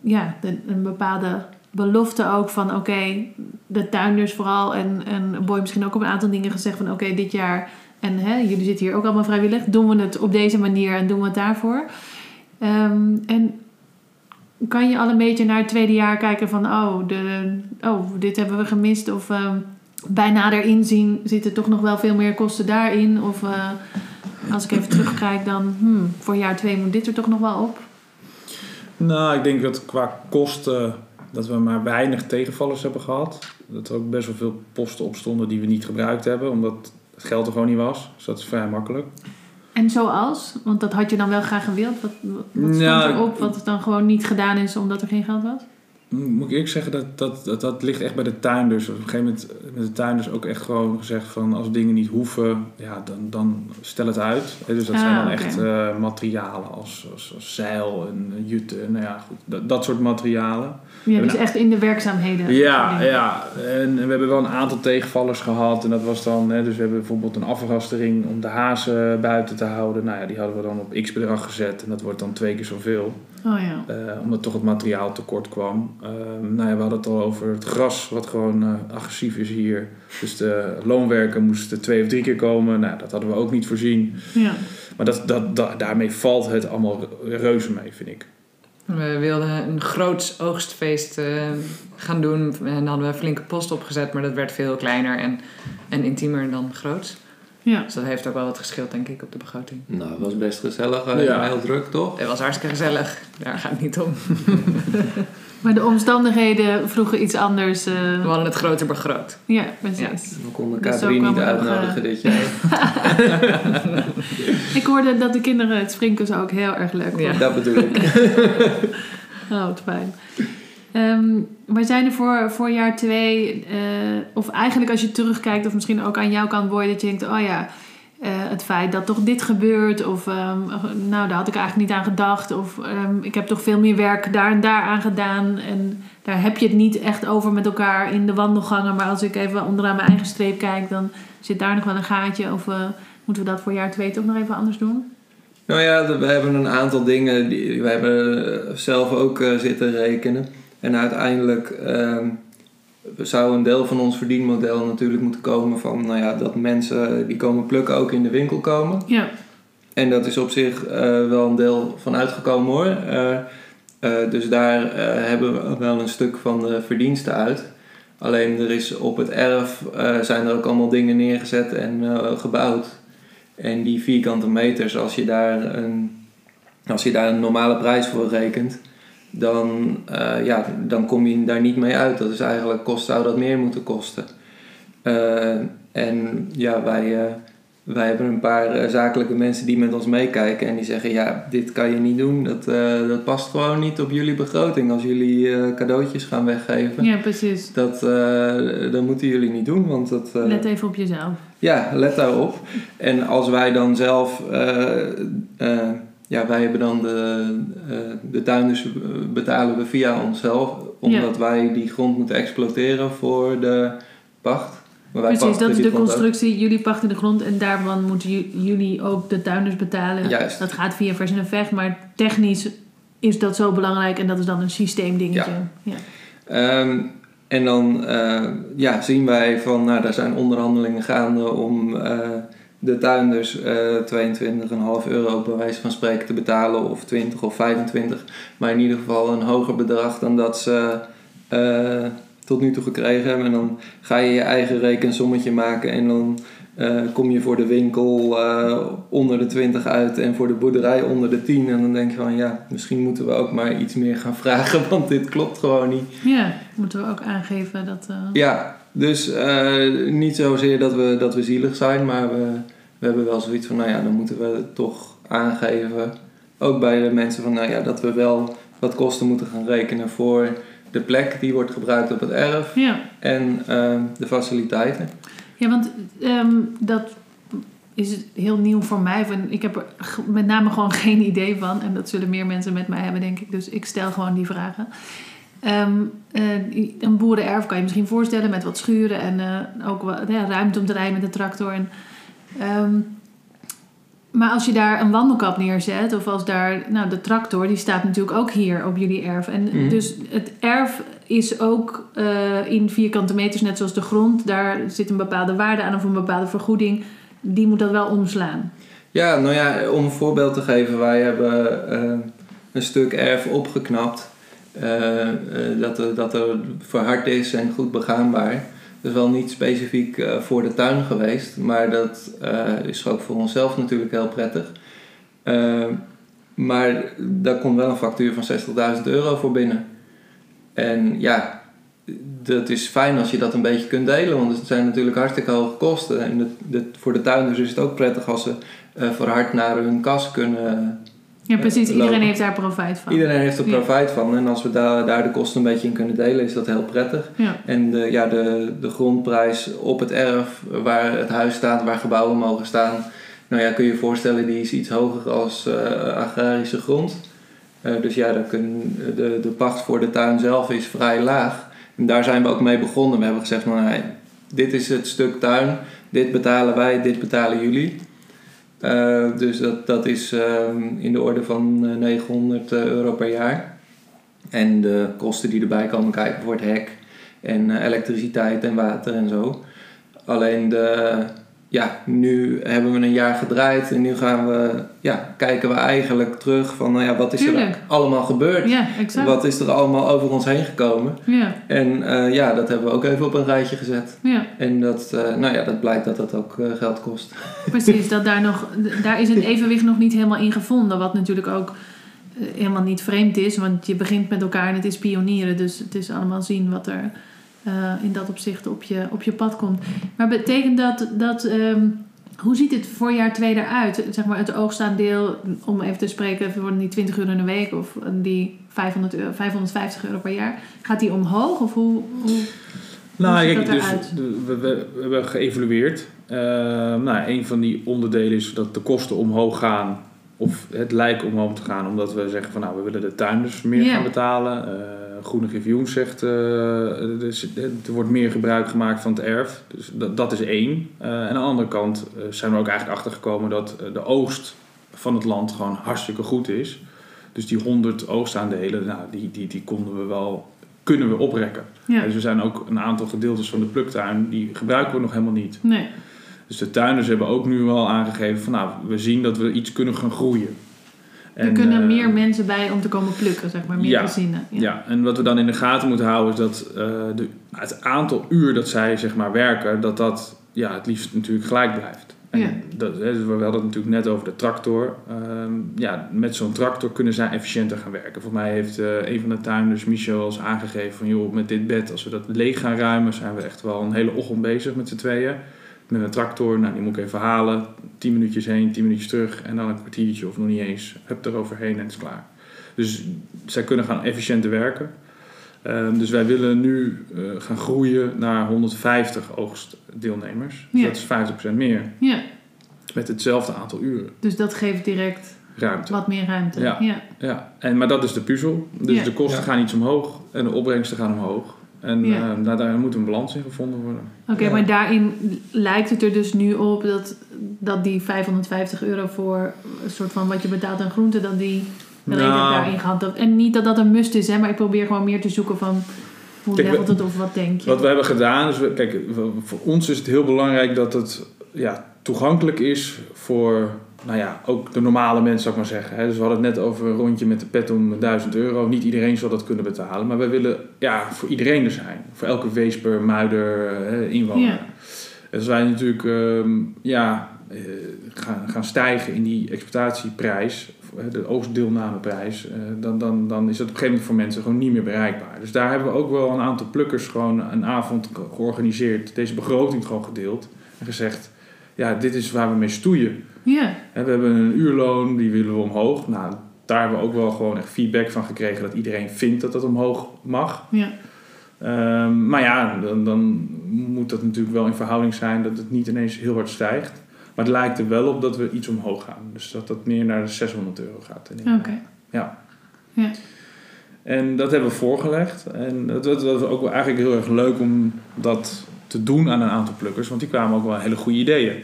[SPEAKER 1] ja, de- een bepaalde belofte ook van oké, de tuinders vooral en, en Boy misschien ook op een aantal dingen gezegd van oké, dit jaar en hè, jullie zitten hier ook allemaal vrijwillig, doen we het op deze manier en doen we het daarvoor. Ehm, en kan je al een beetje naar het tweede jaar kijken van oh, de, oh dit hebben we gemist of ehm, bij nader inzien zitten toch nog wel veel meer kosten daarin of eh, als ik even terugkijk dan hmm, voor jaar twee moet dit er toch nog wel op.
[SPEAKER 2] Nou, ik denk dat qua kosten dat we maar weinig tegenvallers hebben gehad. Dat er ook best wel veel posten op stonden die we niet gebruikt hebben, omdat het geld er gewoon niet was. Dus dat is vrij makkelijk.
[SPEAKER 1] En zoals, want dat had je dan wel graag gewild. Wat, wat, wat stond
[SPEAKER 2] Nou,
[SPEAKER 1] erop wat dan gewoon niet gedaan is omdat er geen geld was?
[SPEAKER 2] Moet ik eerlijk zeggen, dat, dat, dat, dat ligt echt bij de tuinders. Op een gegeven moment met de tuinders ook echt gewoon gezegd van als dingen niet hoeven, ja, dan, dan stel het uit. Dus dat
[SPEAKER 1] Ah,
[SPEAKER 2] zijn dan echt eh, materialen als, als, als zeil en eh, jutten. Nou ja, goed, dat, dat soort materialen.
[SPEAKER 1] Ja, dus
[SPEAKER 2] nou-
[SPEAKER 1] echt in de werkzaamheden.
[SPEAKER 2] Ja, ja. En, en we hebben wel een aantal tegenvallers gehad. En dat was dan, hè, dus we hebben bijvoorbeeld een afrastering om de hazen buiten te houden. Nou ja, die hadden we dan op x bedrag gezet. En dat wordt dan twee keer zoveel.
[SPEAKER 1] Oh ja.
[SPEAKER 2] Eh, omdat toch het materiaal tekort kwam. Ehm, nou ja, we hadden het al over het gras, wat gewoon eh, agressief is hier. Dus de loonwerken moesten twee of drie keer komen. Nou, dat hadden we ook niet voorzien.
[SPEAKER 1] ja.
[SPEAKER 2] Maar dat, dat, da- daarmee valt het allemaal reuze mee, vind ik.
[SPEAKER 3] We wilden een groot oogstfeest eh, gaan doen. En dan hadden we een flinke post opgezet, maar dat werd veel kleiner en, en intiemer dan groot.
[SPEAKER 1] Ja.
[SPEAKER 3] Dus dat heeft ook wel wat geschild, denk ik, op de begroting.
[SPEAKER 4] Nou, het was best gezellig.
[SPEAKER 2] Ja.
[SPEAKER 4] Heel druk, toch?
[SPEAKER 3] Het was hartstikke gezellig. Daar gaat het niet om. <laughs>
[SPEAKER 1] Maar de omstandigheden vroegen iets anders. eh,
[SPEAKER 3] We hadden het groter begroot.
[SPEAKER 1] ja, precies.
[SPEAKER 4] We konden
[SPEAKER 1] Dus
[SPEAKER 4] K3
[SPEAKER 1] zo
[SPEAKER 4] niet uitnodigen
[SPEAKER 1] eh,
[SPEAKER 4] dit jaar. <laughs>
[SPEAKER 1] Ik hoorde dat de kinderen het springkussen ook heel erg leuk vonden.
[SPEAKER 3] Ja.
[SPEAKER 4] Dat bedoel ik. <laughs>
[SPEAKER 1] Oh, wat fijn. Ehm maar zijn er voor, jaar twee, eh, of eigenlijk als je terugkijkt, of misschien ook aan jouw kant, Boy, dat je denkt: oh ja, eh, het feit dat toch dit gebeurt, of ehm, nou, daar had ik eigenlijk niet aan gedacht, of ehm, ik heb toch veel meer werk daar en daar aan gedaan. En daar heb je het niet echt over met elkaar in de wandelgangen, maar als ik even onderaan mijn eigen streep kijk, dan zit daar nog wel een gaatje. Of eh, moeten we dat voor jaar twee toch nog even anders doen?
[SPEAKER 4] Nou ja, we hebben een aantal dingen. Die, we hebben zelf ook zitten rekenen. En uiteindelijk ehm, zou een deel van ons verdienmodel natuurlijk moeten komen van nou ja, dat mensen die komen plukken ook in de winkel komen.
[SPEAKER 1] Ja,
[SPEAKER 4] En dat is op zich eh, wel een deel van uitgekomen hoor. Eh, eh, dus daar hebben we wel een stuk van de verdiensten uit. Alleen er is op het erf zijn er ook allemaal dingen neergezet en gebouwd. En die vierkante meters, als je daar een, als je daar een normale prijs voor rekent, dan, eh, ja, dan kom je daar niet mee uit. Dat is eigenlijk kost, zou dat meer moeten kosten. Eh, en ja, wij, eh, wij hebben een paar zakelijke mensen die met ons meekijken en die zeggen: Ja, dit kan je niet doen. Dat, dat past gewoon niet op jullie begroting als jullie cadeautjes gaan weggeven.
[SPEAKER 1] ja precies.
[SPEAKER 4] Dat, dat moeten jullie niet doen, want dat,
[SPEAKER 1] Let even op jezelf.
[SPEAKER 4] ja, let daarop. En als wij dan zelf, ja, wij hebben dan de, eh, de tuinders eh, betalen we via onszelf, omdat wij die grond moeten exploiteren voor de pacht. Maar wij
[SPEAKER 1] Precies, dat is de
[SPEAKER 4] ook.
[SPEAKER 1] constructie. Jullie pachten de grond en daarvan moeten ju- jullie ook de tuinders betalen.
[SPEAKER 4] Juist.
[SPEAKER 1] Dat gaat via vers en vecht, maar technisch is dat zo belangrijk en dat is dan een systeemdingetje. Ja.
[SPEAKER 4] Ehm, en dan eh, ja, zien wij van, nou, daar zijn onderhandelingen gaande om de tuinders eh 22,5 euro bij wijze van spreken te betalen, of 20 of 25, maar in ieder geval een hoger bedrag dan dat ze eh, tot nu toe gekregen hebben. En dan ga je je eigen rekensommetje maken en dan eh, kom je voor de winkel onder de 20 uit en voor de boerderij onder de 10. En dan denk je van ja, misschien moeten we ook maar iets meer gaan vragen, <laughs> want dit klopt gewoon niet.
[SPEAKER 1] Ja, moeten we ook aangeven dat.
[SPEAKER 4] Ja, dus niet zozeer dat we, dat we zielig zijn, maar we, we hebben wel zoiets van, nou ja, dan moeten we toch aangeven, ook bij de mensen van, nou ja, dat we wel wat kosten moeten gaan rekenen voor de plek die wordt gebruikt op het erf
[SPEAKER 1] ja.
[SPEAKER 4] en eh, de faciliteiten.
[SPEAKER 1] Ja, want ehm, dat is heel nieuw voor mij. Ik heb er met name gewoon <laughs> geen idee van. En dat zullen meer mensen met mij hebben, denk ik. Dus ik stel gewoon die vragen. Ehm, eh, een boerenerf kan je misschien voorstellen met wat schuren en eh, ook wat ja, ruimte om te rijden met de tractor. En, ehm, maar als je daar een wandelkap neerzet, of als daar, nou de tractor, die staat natuurlijk ook hier op jullie erf. En
[SPEAKER 4] Mhm.
[SPEAKER 1] dus het erf is ook eh, in vierkante meters, net zoals de grond. Daar zit een bepaalde waarde aan of een bepaalde vergoeding. Die moet dat wel omslaan.
[SPEAKER 4] Ja, nou ja, om een voorbeeld te geven, wij hebben eh, een stuk erf opgeknapt. eh, eh, dat, er, dat er verhard is en goed begaanbaar. Is wel niet specifiek eh, voor de tuin geweest, maar dat eh, is ook voor onszelf natuurlijk heel prettig. Eh, maar daar komt wel een factuur van 60.000 euro voor binnen. En ja, dat is fijn als je dat een beetje kunt delen, want het zijn natuurlijk hartstikke hoge kosten. En voor de tuinders is het ook prettig als ze eh verhard naar hun kas kunnen.
[SPEAKER 1] Ja, precies.
[SPEAKER 4] Ja,
[SPEAKER 1] Iedereen
[SPEAKER 4] lopen.
[SPEAKER 1] heeft daar profijt van.
[SPEAKER 4] Iedereen heeft er
[SPEAKER 1] Ja.
[SPEAKER 4] profijt van en als we daar, daar de kosten een beetje in kunnen delen, is dat heel prettig.
[SPEAKER 1] Ja.
[SPEAKER 4] En de, ja, de, de grondprijs op het erf waar het huis staat, waar gebouwen mogen staan, nou ja, kun je je voorstellen, die is iets hoger als eh, agrarische grond. Eh, dus ja, dan kun, de, de pacht voor de tuin zelf is vrij laag. En daar zijn we ook mee begonnen. We hebben gezegd, nou, dit is het stuk tuin, dit betalen wij, dit betalen jullie. Eh, dus dat, dat is ehm, in de orde van eh, 900 euro per jaar. En de kosten die erbij komen kijken voor het hek en eh, elektriciteit en water en zo. Alleen de, ja, nu hebben we een jaar gedraaid en nu gaan we, ja, kijken we eigenlijk terug van, nou ja, wat is
[SPEAKER 1] Tuurlijk.
[SPEAKER 4] er allemaal gebeurd?
[SPEAKER 1] Ja, exact.
[SPEAKER 4] Wat is er allemaal over ons heen gekomen?
[SPEAKER 1] Ja,
[SPEAKER 4] En eh, ja, dat hebben we ook even op een rijtje gezet.
[SPEAKER 1] ja,
[SPEAKER 4] En dat, eh, nou ja, dat blijkt dat dat ook eh, geld kost. <laughs>
[SPEAKER 1] precies. Dat daar, nog, daar is het evenwicht nog niet helemaal in gevonden. Wat natuurlijk ook helemaal niet vreemd is. Want je begint met elkaar en het is pionieren. Dus het is allemaal zien wat er eh, in dat opzicht op je, op je pad komt. Maar betekent dat... dat ehm, hoe ziet het voor jaar 2 eruit? Zeg maar het oogstaandeel, om even te spreken, voor die 20 euro in een week of die 500 euro, 550 euro per jaar. Gaat die omhoog of hoe, hoe
[SPEAKER 2] Nou, kijk,
[SPEAKER 1] dat
[SPEAKER 2] dus, we, we, we hebben geëvalueerd. Eh, nou, een van die onderdelen is dat de kosten omhoog gaan. Of het lijkt omhoog te gaan, omdat we zeggen van nou, we willen de tuinders meer gaan betalen. Eh, Groene Review zegt, eh, dus, er wordt meer gebruik gemaakt van het erf. Dus dat, dat is één. Eh, en aan de andere kant eh, zijn we ook eigenlijk achtergekomen dat de oogst van het land gewoon hartstikke goed is. Dus die 100 oogstaandelen, nou, die, die, die konden we wel, kunnen we oprekken.
[SPEAKER 1] Ja,
[SPEAKER 2] Dus er zijn ook een aantal gedeeltes van de pluktuin die gebruiken we nog helemaal niet.
[SPEAKER 1] nee.
[SPEAKER 2] Dus de tuinders hebben ook nu wel aangegeven van nou, we zien dat we iets kunnen gaan groeien.
[SPEAKER 1] Er kunnen
[SPEAKER 2] eh,
[SPEAKER 1] meer mensen bij om te komen plukken, zeg maar, meer
[SPEAKER 2] ja,
[SPEAKER 1] gezinnen.
[SPEAKER 2] Ja. en wat we dan in de gaten moeten houden is dat eh, de, het aantal uur dat zij zeg maar werken, dat dat ja, het liefst natuurlijk gelijk blijft. En
[SPEAKER 1] Ja.
[SPEAKER 2] dat, dus we hadden het natuurlijk net over de tractor. Ehm, ja, met zo'n tractor kunnen zij efficiënter gaan werken. Voor mij heeft eh, een van de tuinders, Michel, als aangegeven van joh, met dit bed, als we dat leeg gaan ruimen, zijn we echt wel een hele ochtend bezig met z'n tweeën. Met een tractor, nou die moet ik even halen. 10 minuutjes heen, 10 minuutjes terug en dan een kwartiertje of nog niet eens. Hup eroverheen en het is klaar. Dus zij kunnen gaan efficiënter werken. Ehm, dus wij willen nu eh, gaan groeien naar 150 oogstdeelnemers. Dus
[SPEAKER 1] Ja.
[SPEAKER 2] dat is 50% meer.
[SPEAKER 1] Ja,
[SPEAKER 2] Met hetzelfde aantal uren
[SPEAKER 1] dus dat geeft direct
[SPEAKER 2] ruimte.
[SPEAKER 1] wat meer ruimte.
[SPEAKER 2] Ja.
[SPEAKER 1] ja.
[SPEAKER 2] Ja, en, maar dat is de puzzel. Dus
[SPEAKER 1] Ja.
[SPEAKER 2] de kosten
[SPEAKER 4] Ja.
[SPEAKER 2] gaan iets omhoog en de opbrengsten gaan omhoog. En
[SPEAKER 1] Ja.
[SPEAKER 2] eh, daar, moet een balans in gevonden worden.
[SPEAKER 1] Oké,
[SPEAKER 4] Ja.
[SPEAKER 1] maar daarin lijkt het er dus nu op dat, dat die 550 euro voor een soort van wat je betaalt aan groente, dat die
[SPEAKER 2] Nou.
[SPEAKER 1] daarin gehandhaafd. En niet dat dat een must is, hè, maar ik probeer gewoon meer te zoeken van hoe
[SPEAKER 2] Kijk,
[SPEAKER 1] levelt het of wat denk je.
[SPEAKER 2] Wat we hebben gedaan, is we, kijk, voor ons is het heel belangrijk dat het ja, toegankelijk is voor, nou ja, ook de normale mensen, zou ik maar zeggen. Hè. Dus we hadden het net over een rondje met de pet om 1000 euro. Niet iedereen zal dat kunnen betalen, maar wij willen ja, voor iedereen er zijn. Voor elke weesper, muider, eh, inwoner.
[SPEAKER 1] Ja.
[SPEAKER 2] En als wij natuurlijk ehm, ja, eh, gaan, gaan stijgen in die exploitatieprijs, de oogstdeelnameprijs, eh, dan, dan, dan is dat op een gegeven moment voor mensen gewoon niet meer bereikbaar. Dus daar hebben we ook wel een aantal plukkers gewoon een avond ge- georganiseerd, deze begroting gewoon gedeeld en gezegd, ja, dit is waar we mee stoeien.
[SPEAKER 1] Ja,
[SPEAKER 2] En we hebben een uurloon, die willen we omhoog. Nou, daar hebben we ook wel gewoon echt feedback van gekregen dat iedereen vindt dat dat omhoog mag.
[SPEAKER 1] ja,
[SPEAKER 2] Ehm, maar ja, dan, dan moet dat natuurlijk wel in verhouding zijn dat het niet ineens heel hard stijgt. Maar het lijkt er wel op dat we iets omhoog gaan. Dus dat dat meer naar de 600 euro gaat.
[SPEAKER 1] oké.
[SPEAKER 2] Ja.
[SPEAKER 1] Ja.
[SPEAKER 2] En dat hebben we voorgelegd. En dat, dat, was ook wel eigenlijk heel erg leuk om dat te doen aan een aantal plukkers. Want die kwamen ook wel hele goede ideeën.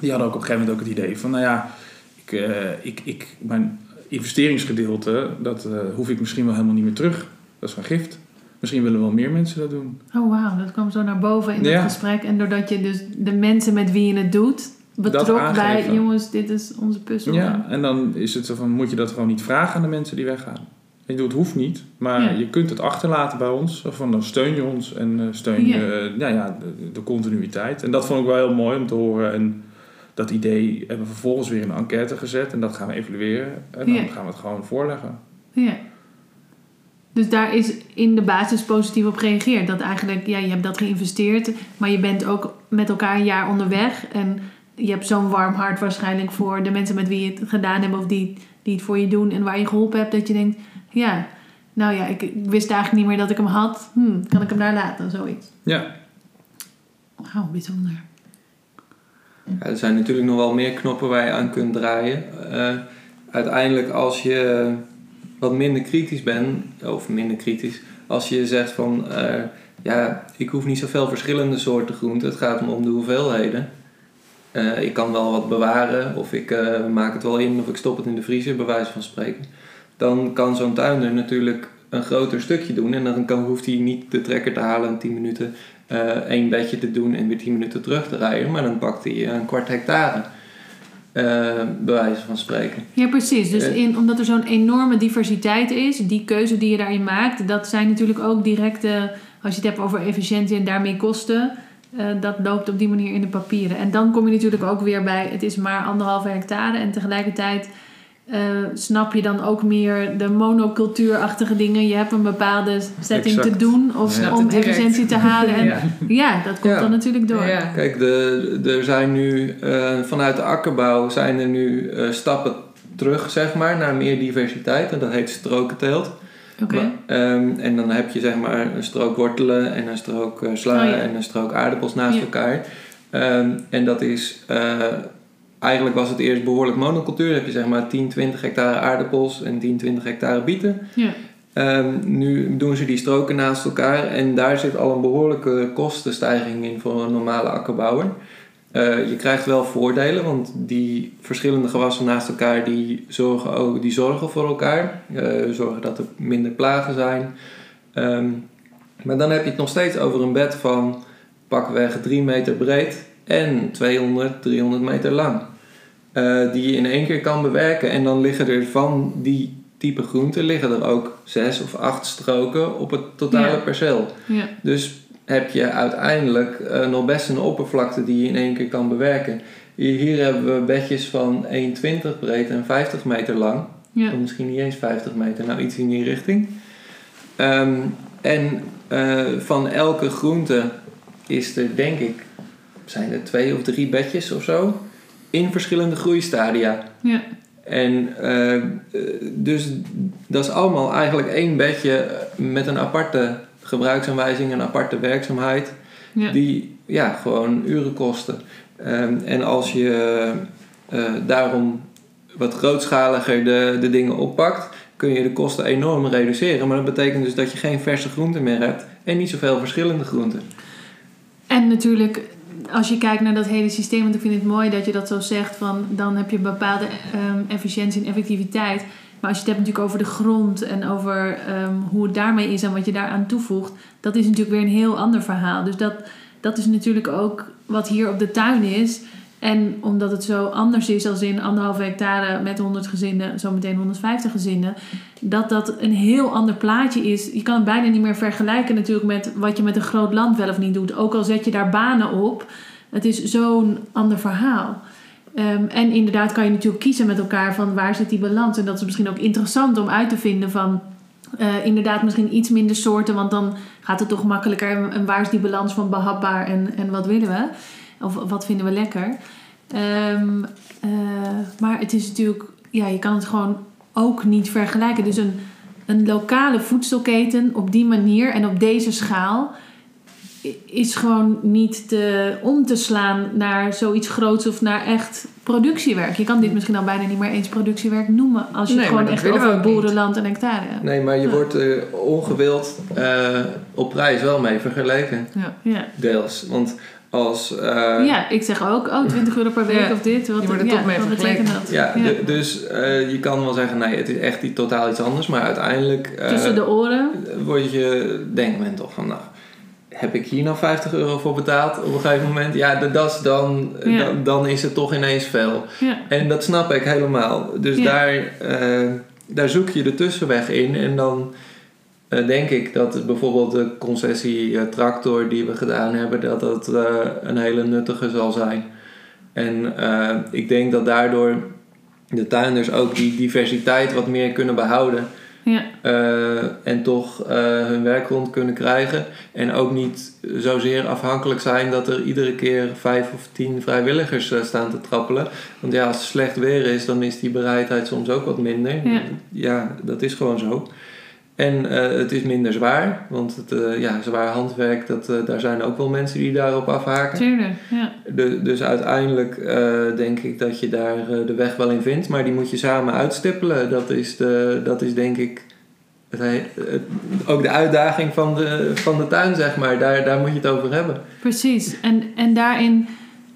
[SPEAKER 2] Die hadden ook op een gegeven moment ook het idee van... Nou ja, ik, eh, ik, ik, mijn investeringsgedeelte... dat eh, hoef ik misschien wel helemaal niet meer terug. Dat is van gift. Misschien willen wel meer mensen dat doen.
[SPEAKER 1] Oh wauw, dat kwam zo naar boven in
[SPEAKER 2] Ja.
[SPEAKER 1] het gesprek. En doordat je dus de mensen met wie je het doet... betrok bij, jongens, dit is onze puzzel.
[SPEAKER 2] Ja, en dan is het zo van, moet je dat gewoon niet vragen aan de mensen die weggaan. Ik bedoel, het hoeft niet, maar
[SPEAKER 1] Ja.
[SPEAKER 2] je kunt het achterlaten bij ons. Van dan steun je ons en eh, steun je
[SPEAKER 1] Ja.
[SPEAKER 2] nou ja, de, de continuïteit. En dat vond ik wel heel mooi om te horen. En dat idee hebben we vervolgens weer in een enquête gezet. En dat gaan we evalueren. En dan
[SPEAKER 1] Ja.
[SPEAKER 2] gaan we het gewoon voorleggen.
[SPEAKER 1] Ja. Dus daar is in de basis positief op gereageerd. Dat eigenlijk, ja, je hebt dat geïnvesteerd, maar je bent ook met elkaar een jaar onderweg. En je hebt zo'n warm hart waarschijnlijk voor de mensen met wie je het gedaan hebt of die, die het voor je doen en waar je geholpen hebt. Dat je denkt, ja, nou ja, ik, ik wist eigenlijk niet meer dat ik hem had. Hm, kan ik hem daar laten? Zoiets.
[SPEAKER 2] Ja,
[SPEAKER 1] Wauw, bijzonder.
[SPEAKER 4] Er zijn natuurlijk nog wel meer knoppen waar je aan kunt draaien. Eh, uiteindelijk als je wat minder kritisch bent, of minder kritisch, als je zegt van eh, ja, ik hoef niet zoveel verschillende soorten groenten, het gaat me om de hoeveelheden. Eh, ik kan wel wat bewaren, of ik maak het wel in, of ik stop het in de vriezer, bij wijze van spreken. Dan kan zo'n tuinder natuurlijk een groter stukje doen en dan kan, hoeft hij niet de trekker te halen in 10 minuten één bedje te doen en weer 10 minuten terug te rijden, maar dan pakt hij een kwart hectare, eh bij wijze van spreken.
[SPEAKER 1] Ja, precies. Dus
[SPEAKER 4] Eh.
[SPEAKER 1] in, omdat er zo'n enorme diversiteit is, die keuze die je daarin maakt, dat zijn natuurlijk ook directe, als je het hebt over efficiëntie en daarmee kosten, eh, dat loopt op die manier in de papieren. En dan kom je natuurlijk ook weer bij, het is maar anderhalve hectare en tegelijkertijd eh, snap je dan ook meer de monocultuurachtige dingen. Je hebt een bepaalde setting
[SPEAKER 2] Exact.
[SPEAKER 1] te doen of om efficiëntie te halen. En, <laughs> ja.
[SPEAKER 3] Ja.
[SPEAKER 1] dat komt
[SPEAKER 4] Ja.
[SPEAKER 1] dan natuurlijk door.
[SPEAKER 3] Ja.
[SPEAKER 4] Kijk, de, er zijn nu eh, vanuit de akkerbouw zijn er nu eh, stappen terug, zeg maar, naar meer diversiteit. En dat heet strokenteelt.
[SPEAKER 1] Oké.
[SPEAKER 4] Ehm, en dan heb je zeg maar een strook wortelen en een strook eh, sla
[SPEAKER 1] Oh ja.
[SPEAKER 4] en een strook aardappels naast
[SPEAKER 1] Ja.
[SPEAKER 4] elkaar. Ehm, en dat is, eh, eigenlijk was het eerst behoorlijk monocultuur. Dan heb je zeg maar 10, 20 hectare aardappels en 10, 20 hectare bieten.
[SPEAKER 1] Ja.
[SPEAKER 4] Ehm, nu doen ze die stroken naast elkaar en daar zit al een behoorlijke kostenstijging in voor een normale akkerbouwer. Eh, je krijgt wel voordelen, want die verschillende gewassen naast elkaar die zorgen, ook, die zorgen voor elkaar. Eh, zorgen dat er minder plagen zijn. Ehm, maar dan heb je het nog steeds over een bed van pakweg 3 meter breed en 200, 300 meter lang. Eh, die je in één keer kan bewerken. En dan liggen er van die type groenten liggen er ook zes of acht stroken op het totale
[SPEAKER 1] Ja.
[SPEAKER 4] perceel.
[SPEAKER 1] Ja.
[SPEAKER 4] Dus heb je uiteindelijk eh, nog best een oppervlakte die je in één keer kan bewerken. Hier, hebben we bedjes van 1,20 breed en 50 meter lang.
[SPEAKER 1] Ja.
[SPEAKER 4] Of misschien niet eens 50 meter, nou iets in die richting. Ehm, en eh, van elke groente is er denk ik, zijn er twee of drie bedjes of zo. In verschillende groeistadia.
[SPEAKER 1] Ja.
[SPEAKER 4] En eh, dus dat is allemaal eigenlijk één bedje met een aparte gebruiksaanwijzing, een aparte werkzaamheid,
[SPEAKER 1] Ja.
[SPEAKER 4] die ja, gewoon uren kosten. Ehm, en als je eh, daarom wat grootschaliger de, de dingen oppakt, kun je de kosten enorm reduceren. Maar dat betekent dus dat je geen verse groenten meer hebt en niet zoveel verschillende groenten.
[SPEAKER 1] En natuurlijk, als je kijkt naar dat hele systeem, want ik vind het mooi dat je dat zo zegt, van dan heb je een bepaalde ehm, efficiëntie en effectiviteit. Maar als je het hebt natuurlijk over de grond en over ehm, hoe het daarmee is en wat je daaraan toevoegt, dat is natuurlijk weer een heel ander verhaal. Dus dat, dat is natuurlijk ook wat hier op de tuin is. En omdat het zo anders is als in anderhalve hectare met 100 gezinnen, zometeen 150 gezinnen, dat dat een heel ander plaatje is. Je kan het bijna niet meer vergelijken natuurlijk met wat je met een groot land wel of niet doet. Ook al zet je daar banen op, het is zo'n ander verhaal. Ehm, en inderdaad kan je natuurlijk kiezen met elkaar van waar zit die balans. En dat is misschien ook interessant om uit te vinden van eh, inderdaad misschien iets minder soorten, want dan gaat het toch makkelijker. En, waar is die balans van behapbaar en, en wat willen we? Of wat vinden we lekker? Ehm, eh, maar het is natuurlijk, ja, je kan het gewoon ook niet vergelijken. Dus een, een lokale voedselketen op die manier en op deze schaal is gewoon niet te, om te slaan naar zoiets groots of naar echt productiewerk. Je kan dit misschien al bijna niet meer eens productiewerk noemen als je
[SPEAKER 3] Nee,
[SPEAKER 1] het gewoon echt over boerenland en hectare hebt.
[SPEAKER 4] Nee, maar je
[SPEAKER 1] Ja.
[SPEAKER 4] wordt er ongewild eh, op prijs wel mee vergeleken.
[SPEAKER 3] Ja.
[SPEAKER 1] Ja.
[SPEAKER 4] Deels. Want als... eh,
[SPEAKER 1] ja, ik zeg ook, oh, 20 euro per week
[SPEAKER 3] Ja.
[SPEAKER 1] of dit. Wat,
[SPEAKER 3] Je wordt er
[SPEAKER 1] ja,
[SPEAKER 3] toch mee
[SPEAKER 1] dat?
[SPEAKER 4] Ja,
[SPEAKER 1] Ja.
[SPEAKER 4] dus eh, je kan wel zeggen, nee, het is echt iets totaal iets anders. Maar uiteindelijk eh,
[SPEAKER 1] Tussen de oren.
[SPEAKER 4] word je, denkt men toch van, nou, heb ik hier nou 50 euro voor betaald op een gegeven moment? Ja, dat is dan,
[SPEAKER 1] Ja.
[SPEAKER 4] dan, dan is het toch ineens veel.
[SPEAKER 1] Ja.
[SPEAKER 4] En dat snap ik helemaal. Dus
[SPEAKER 1] Ja.
[SPEAKER 4] daar, eh, daar zoek je de tussenweg in. En dan eh, denk ik dat bijvoorbeeld de concessie eh, tractor die we gedaan hebben, dat dat eh, een hele nuttige zal zijn. En ik denk dat daardoor de tuinders ook die diversiteit wat meer kunnen behouden.
[SPEAKER 1] Ja.
[SPEAKER 4] en toch hun werk rond kunnen krijgen. En ook niet zozeer afhankelijk zijn dat er iedere keer vijf of tien vrijwilligers staan te trappelen. Want ja, als het slecht weer is, dan is die bereidheid soms ook wat minder.
[SPEAKER 1] Ja.
[SPEAKER 4] Ja, dat is gewoon zo. En eh, het is minder zwaar, want het, eh, ja, zwaar handwerk, dat, eh, daar zijn ook wel mensen die daarop afhaken.
[SPEAKER 1] Tuurlijk, ja.
[SPEAKER 4] De, dus uiteindelijk denk ik dat je daar de weg wel in vindt, maar die moet je samen uitstippelen. Dat is, de, dat is denk ik het, he- het- ook de uitdaging van de, van de tuin, zeg maar. Daar, daar moet je het over hebben.
[SPEAKER 1] Precies. En, en daarin,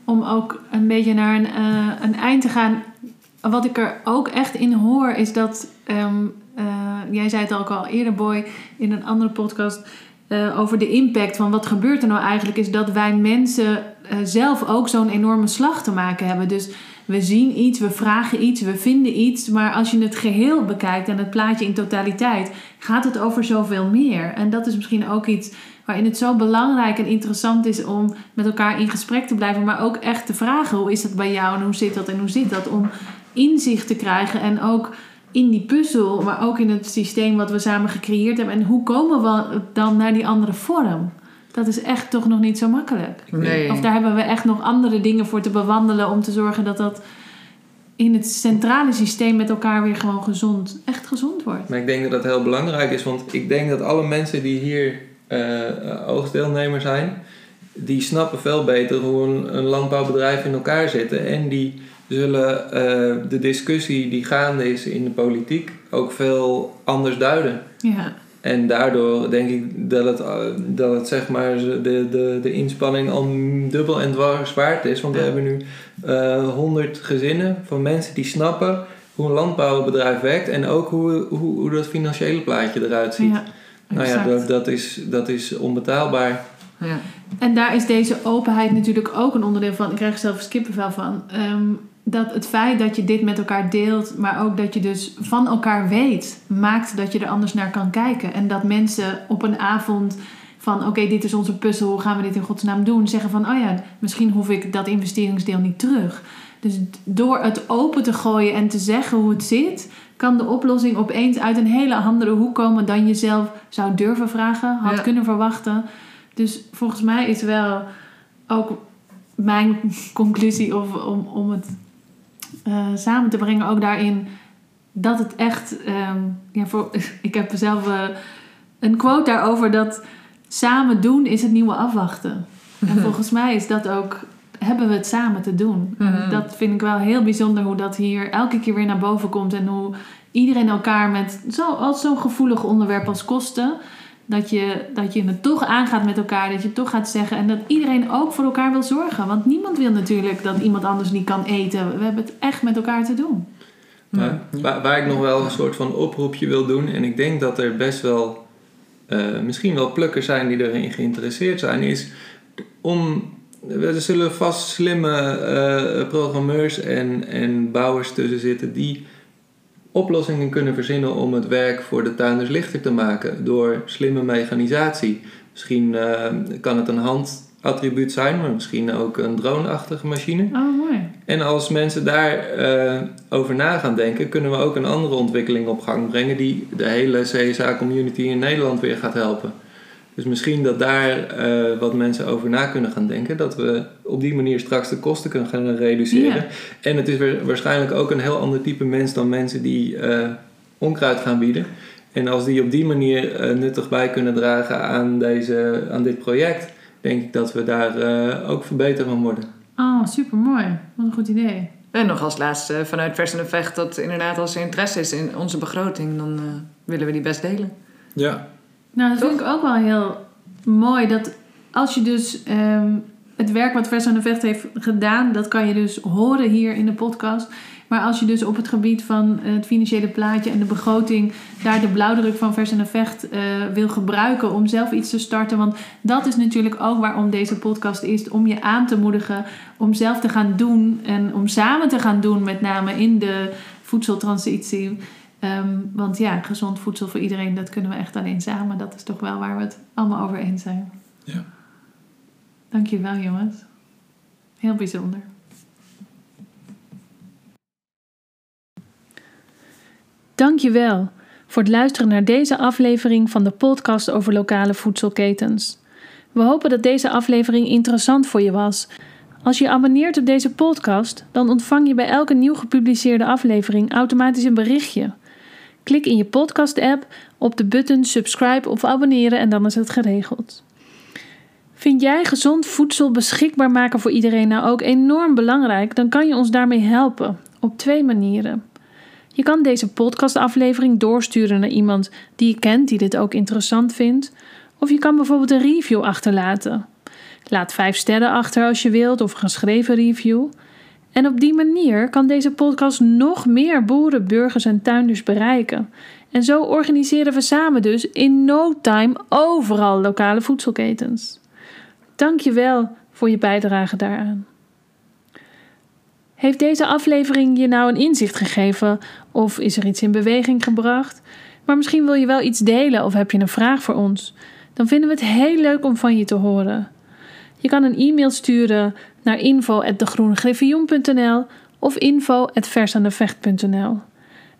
[SPEAKER 1] om ook een beetje naar een, een eind te gaan, wat ik er ook echt in hoor, is dat, ehm, eh, jij zei het ook al eerder, Boy, in een andere podcast, eh, over de impact van wat gebeurt er nou eigenlijk, is dat wij mensen eh, zelf ook zo'n enorme slag te maken hebben. Dus we zien iets, we vragen iets, we vinden iets, maar als je het geheel bekijkt en het plaatje in totaliteit, gaat het over zoveel meer. En dat is misschien ook iets waarin het zo belangrijk en interessant is om met elkaar in gesprek te blijven, maar ook echt te vragen: hoe is dat bij jou en hoe zit dat en hoe zit dat? Om inzicht te krijgen en ook in die puzzel, maar ook in het systeem wat we samen gecreëerd hebben. En hoe komen we dan naar die andere vorm? Dat is echt toch nog niet zo makkelijk.
[SPEAKER 3] Nee.
[SPEAKER 1] Of daar hebben we echt nog andere dingen voor te bewandelen om te zorgen dat dat in het centrale systeem met elkaar weer gewoon gezond, echt gezond wordt.
[SPEAKER 4] Maar ik denk dat dat heel belangrijk is, want ik denk dat alle mensen die hier eh oogstdeelnemer zijn, die snappen veel beter hoe een, een landbouwbedrijf in elkaar zit. En die zullen eh, de discussie die gaande is in de politiek ook veel anders duiden.
[SPEAKER 1] Ja,
[SPEAKER 4] En daardoor denk ik dat het, eh, dat het zeg maar de, de, de inspanning al dubbel en dwars waard is. Want we hebben nu eh, honderd gezinnen van mensen die snappen hoe een landbouwbedrijf werkt. En ook hoe, hoe, hoe dat financiële plaatje eruit ziet.
[SPEAKER 1] ja.
[SPEAKER 4] nou ja, dat, dat, is, dat is onbetaalbaar.
[SPEAKER 3] Ja.
[SPEAKER 1] En daar is deze openheid natuurlijk ook een onderdeel van. Ik krijg er zelf kippenvel van. Ehm, dat het feit dat je dit met elkaar deelt, maar ook dat je dus van elkaar weet, maakt dat je er anders naar kan kijken. En dat mensen op een avond van oké, dit is onze puzzel, hoe gaan we dit in godsnaam doen? Zeggen van oh ja, misschien hoef ik dat investeringsdeel niet terug. Dus door het open te gooien en te zeggen hoe het zit, kan de oplossing opeens uit een hele andere hoek komen dan je zelf zou durven vragen, had
[SPEAKER 3] Ja.
[SPEAKER 1] kunnen verwachten. Dus volgens mij is wel ook mijn conclusie of, om, om het eh, samen te brengen, ook daarin dat het echt. ehm, ja, voor, <laughs> ik heb zelf eh, een quote daarover dat samen doen is het nieuwe afwachten. En <laughs> volgens mij is dat ook. Hebben we het samen te doen? En
[SPEAKER 3] Mhm.
[SPEAKER 1] Dat vind ik wel heel bijzonder hoe dat hier elke keer weer naar boven komt. En hoe iedereen elkaar met zo, als zo'n gevoelig onderwerp als kosten. Dat je, dat je het toch aangaat met elkaar. Dat je het toch gaat zeggen. En dat iedereen ook voor elkaar wil zorgen. Want niemand wil natuurlijk dat iemand anders niet kan eten. We hebben het echt met elkaar te doen.
[SPEAKER 4] Maar waar, waar ik nog wel een soort van oproepje wil doen, en ik denk dat er best wel eh, misschien wel plukkers zijn die erin geïnteresseerd zijn, is om. Er zullen vast slimme eh, programmeurs en, en bouwers tussen zitten die oplossingen kunnen verzinnen om het werk voor de tuinders lichter te maken door slimme mechanisatie. Misschien eh, kan het een handattribuut zijn, maar misschien ook een drone-achtige machine.
[SPEAKER 1] Oh, mooi.
[SPEAKER 4] En als mensen daarover over na gaan denken, kunnen we ook een andere ontwikkeling op gang brengen die de hele CSA-community in Nederland weer gaat helpen. Dus misschien dat daar eh, wat mensen over na kunnen gaan denken, dat we op die manier straks de kosten kunnen gaan reduceren.
[SPEAKER 1] Ja.
[SPEAKER 4] En het is weer- waarschijnlijk ook een heel ander type mens dan mensen die eh, onkruid gaan bieden. En als die op die manier eh, nuttig bij kunnen dragen aan, deze, aan dit project, denk ik dat we daar eh, ook verbeterd van worden.
[SPEAKER 1] Oh, super mooi. Wat een goed idee.
[SPEAKER 3] En nog als laatste vanuit Vers en Vecht dat inderdaad als er interesse is in onze begroting, dan eh, willen we die best delen.
[SPEAKER 2] Ja.
[SPEAKER 1] Nou, dat vind ik ook wel heel mooi. Dat als je dus ehm, het werk wat Vers aan de Vecht heeft gedaan, dat kan je dus horen hier in de podcast. Maar als je dus op het gebied van het financiële plaatje en de begroting daar de blauwdruk van Vers en Vecht eh, wil gebruiken om zelf iets te starten. Want dat is natuurlijk ook waarom deze podcast is. Om je aan te moedigen om zelf te gaan doen en om samen te gaan doen, met name in de voedseltransitie. Ehm, want ja, gezond voedsel voor iedereen, dat kunnen we echt alleen samen. Dat is toch wel waar we het allemaal over eens zijn.
[SPEAKER 2] Ja.
[SPEAKER 1] Dankjewel jongens. Heel bijzonder. Dankjewel voor het luisteren naar deze aflevering van de podcast over lokale voedselketens. We hopen dat deze aflevering interessant voor je was. Als je je abonneert op deze podcast, dan ontvang je bij elke nieuw gepubliceerde aflevering automatisch een berichtje. Klik in je podcast-app op de button subscribe of abonneren en dan is het geregeld. Vind jij gezond voedsel beschikbaar maken voor iedereen nou ook enorm belangrijk? Dan kan je ons daarmee helpen op twee manieren. Je kan deze podcastaflevering doorsturen naar iemand die je kent die dit ook interessant vindt. Of je kan bijvoorbeeld een review achterlaten. Laat vijf sterren achter als je wilt of een geschreven review. En op die manier kan deze podcast nog meer boeren, burgers en tuinders bereiken. En zo organiseren we samen dus in no time overal lokale voedselketens. Dank je wel voor je bijdrage daaraan. Heeft deze aflevering je nou een inzicht gegeven of is er iets in beweging gebracht? Maar misschien wil je wel iets delen of heb je een vraag voor ons? Dan vinden we het heel leuk om van je te horen. Je kan een e-mail sturen naar info@degroenegriffioen.nl of info@versaandevecht.nl.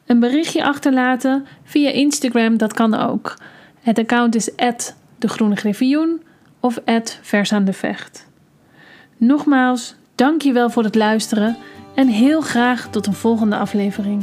[SPEAKER 1] Een berichtje achterlaten via Instagram, dat kan ook. Het account is @degroenegriffioen of @versaandevecht. Nogmaals, dank je wel voor het luisteren en heel graag tot een volgende aflevering.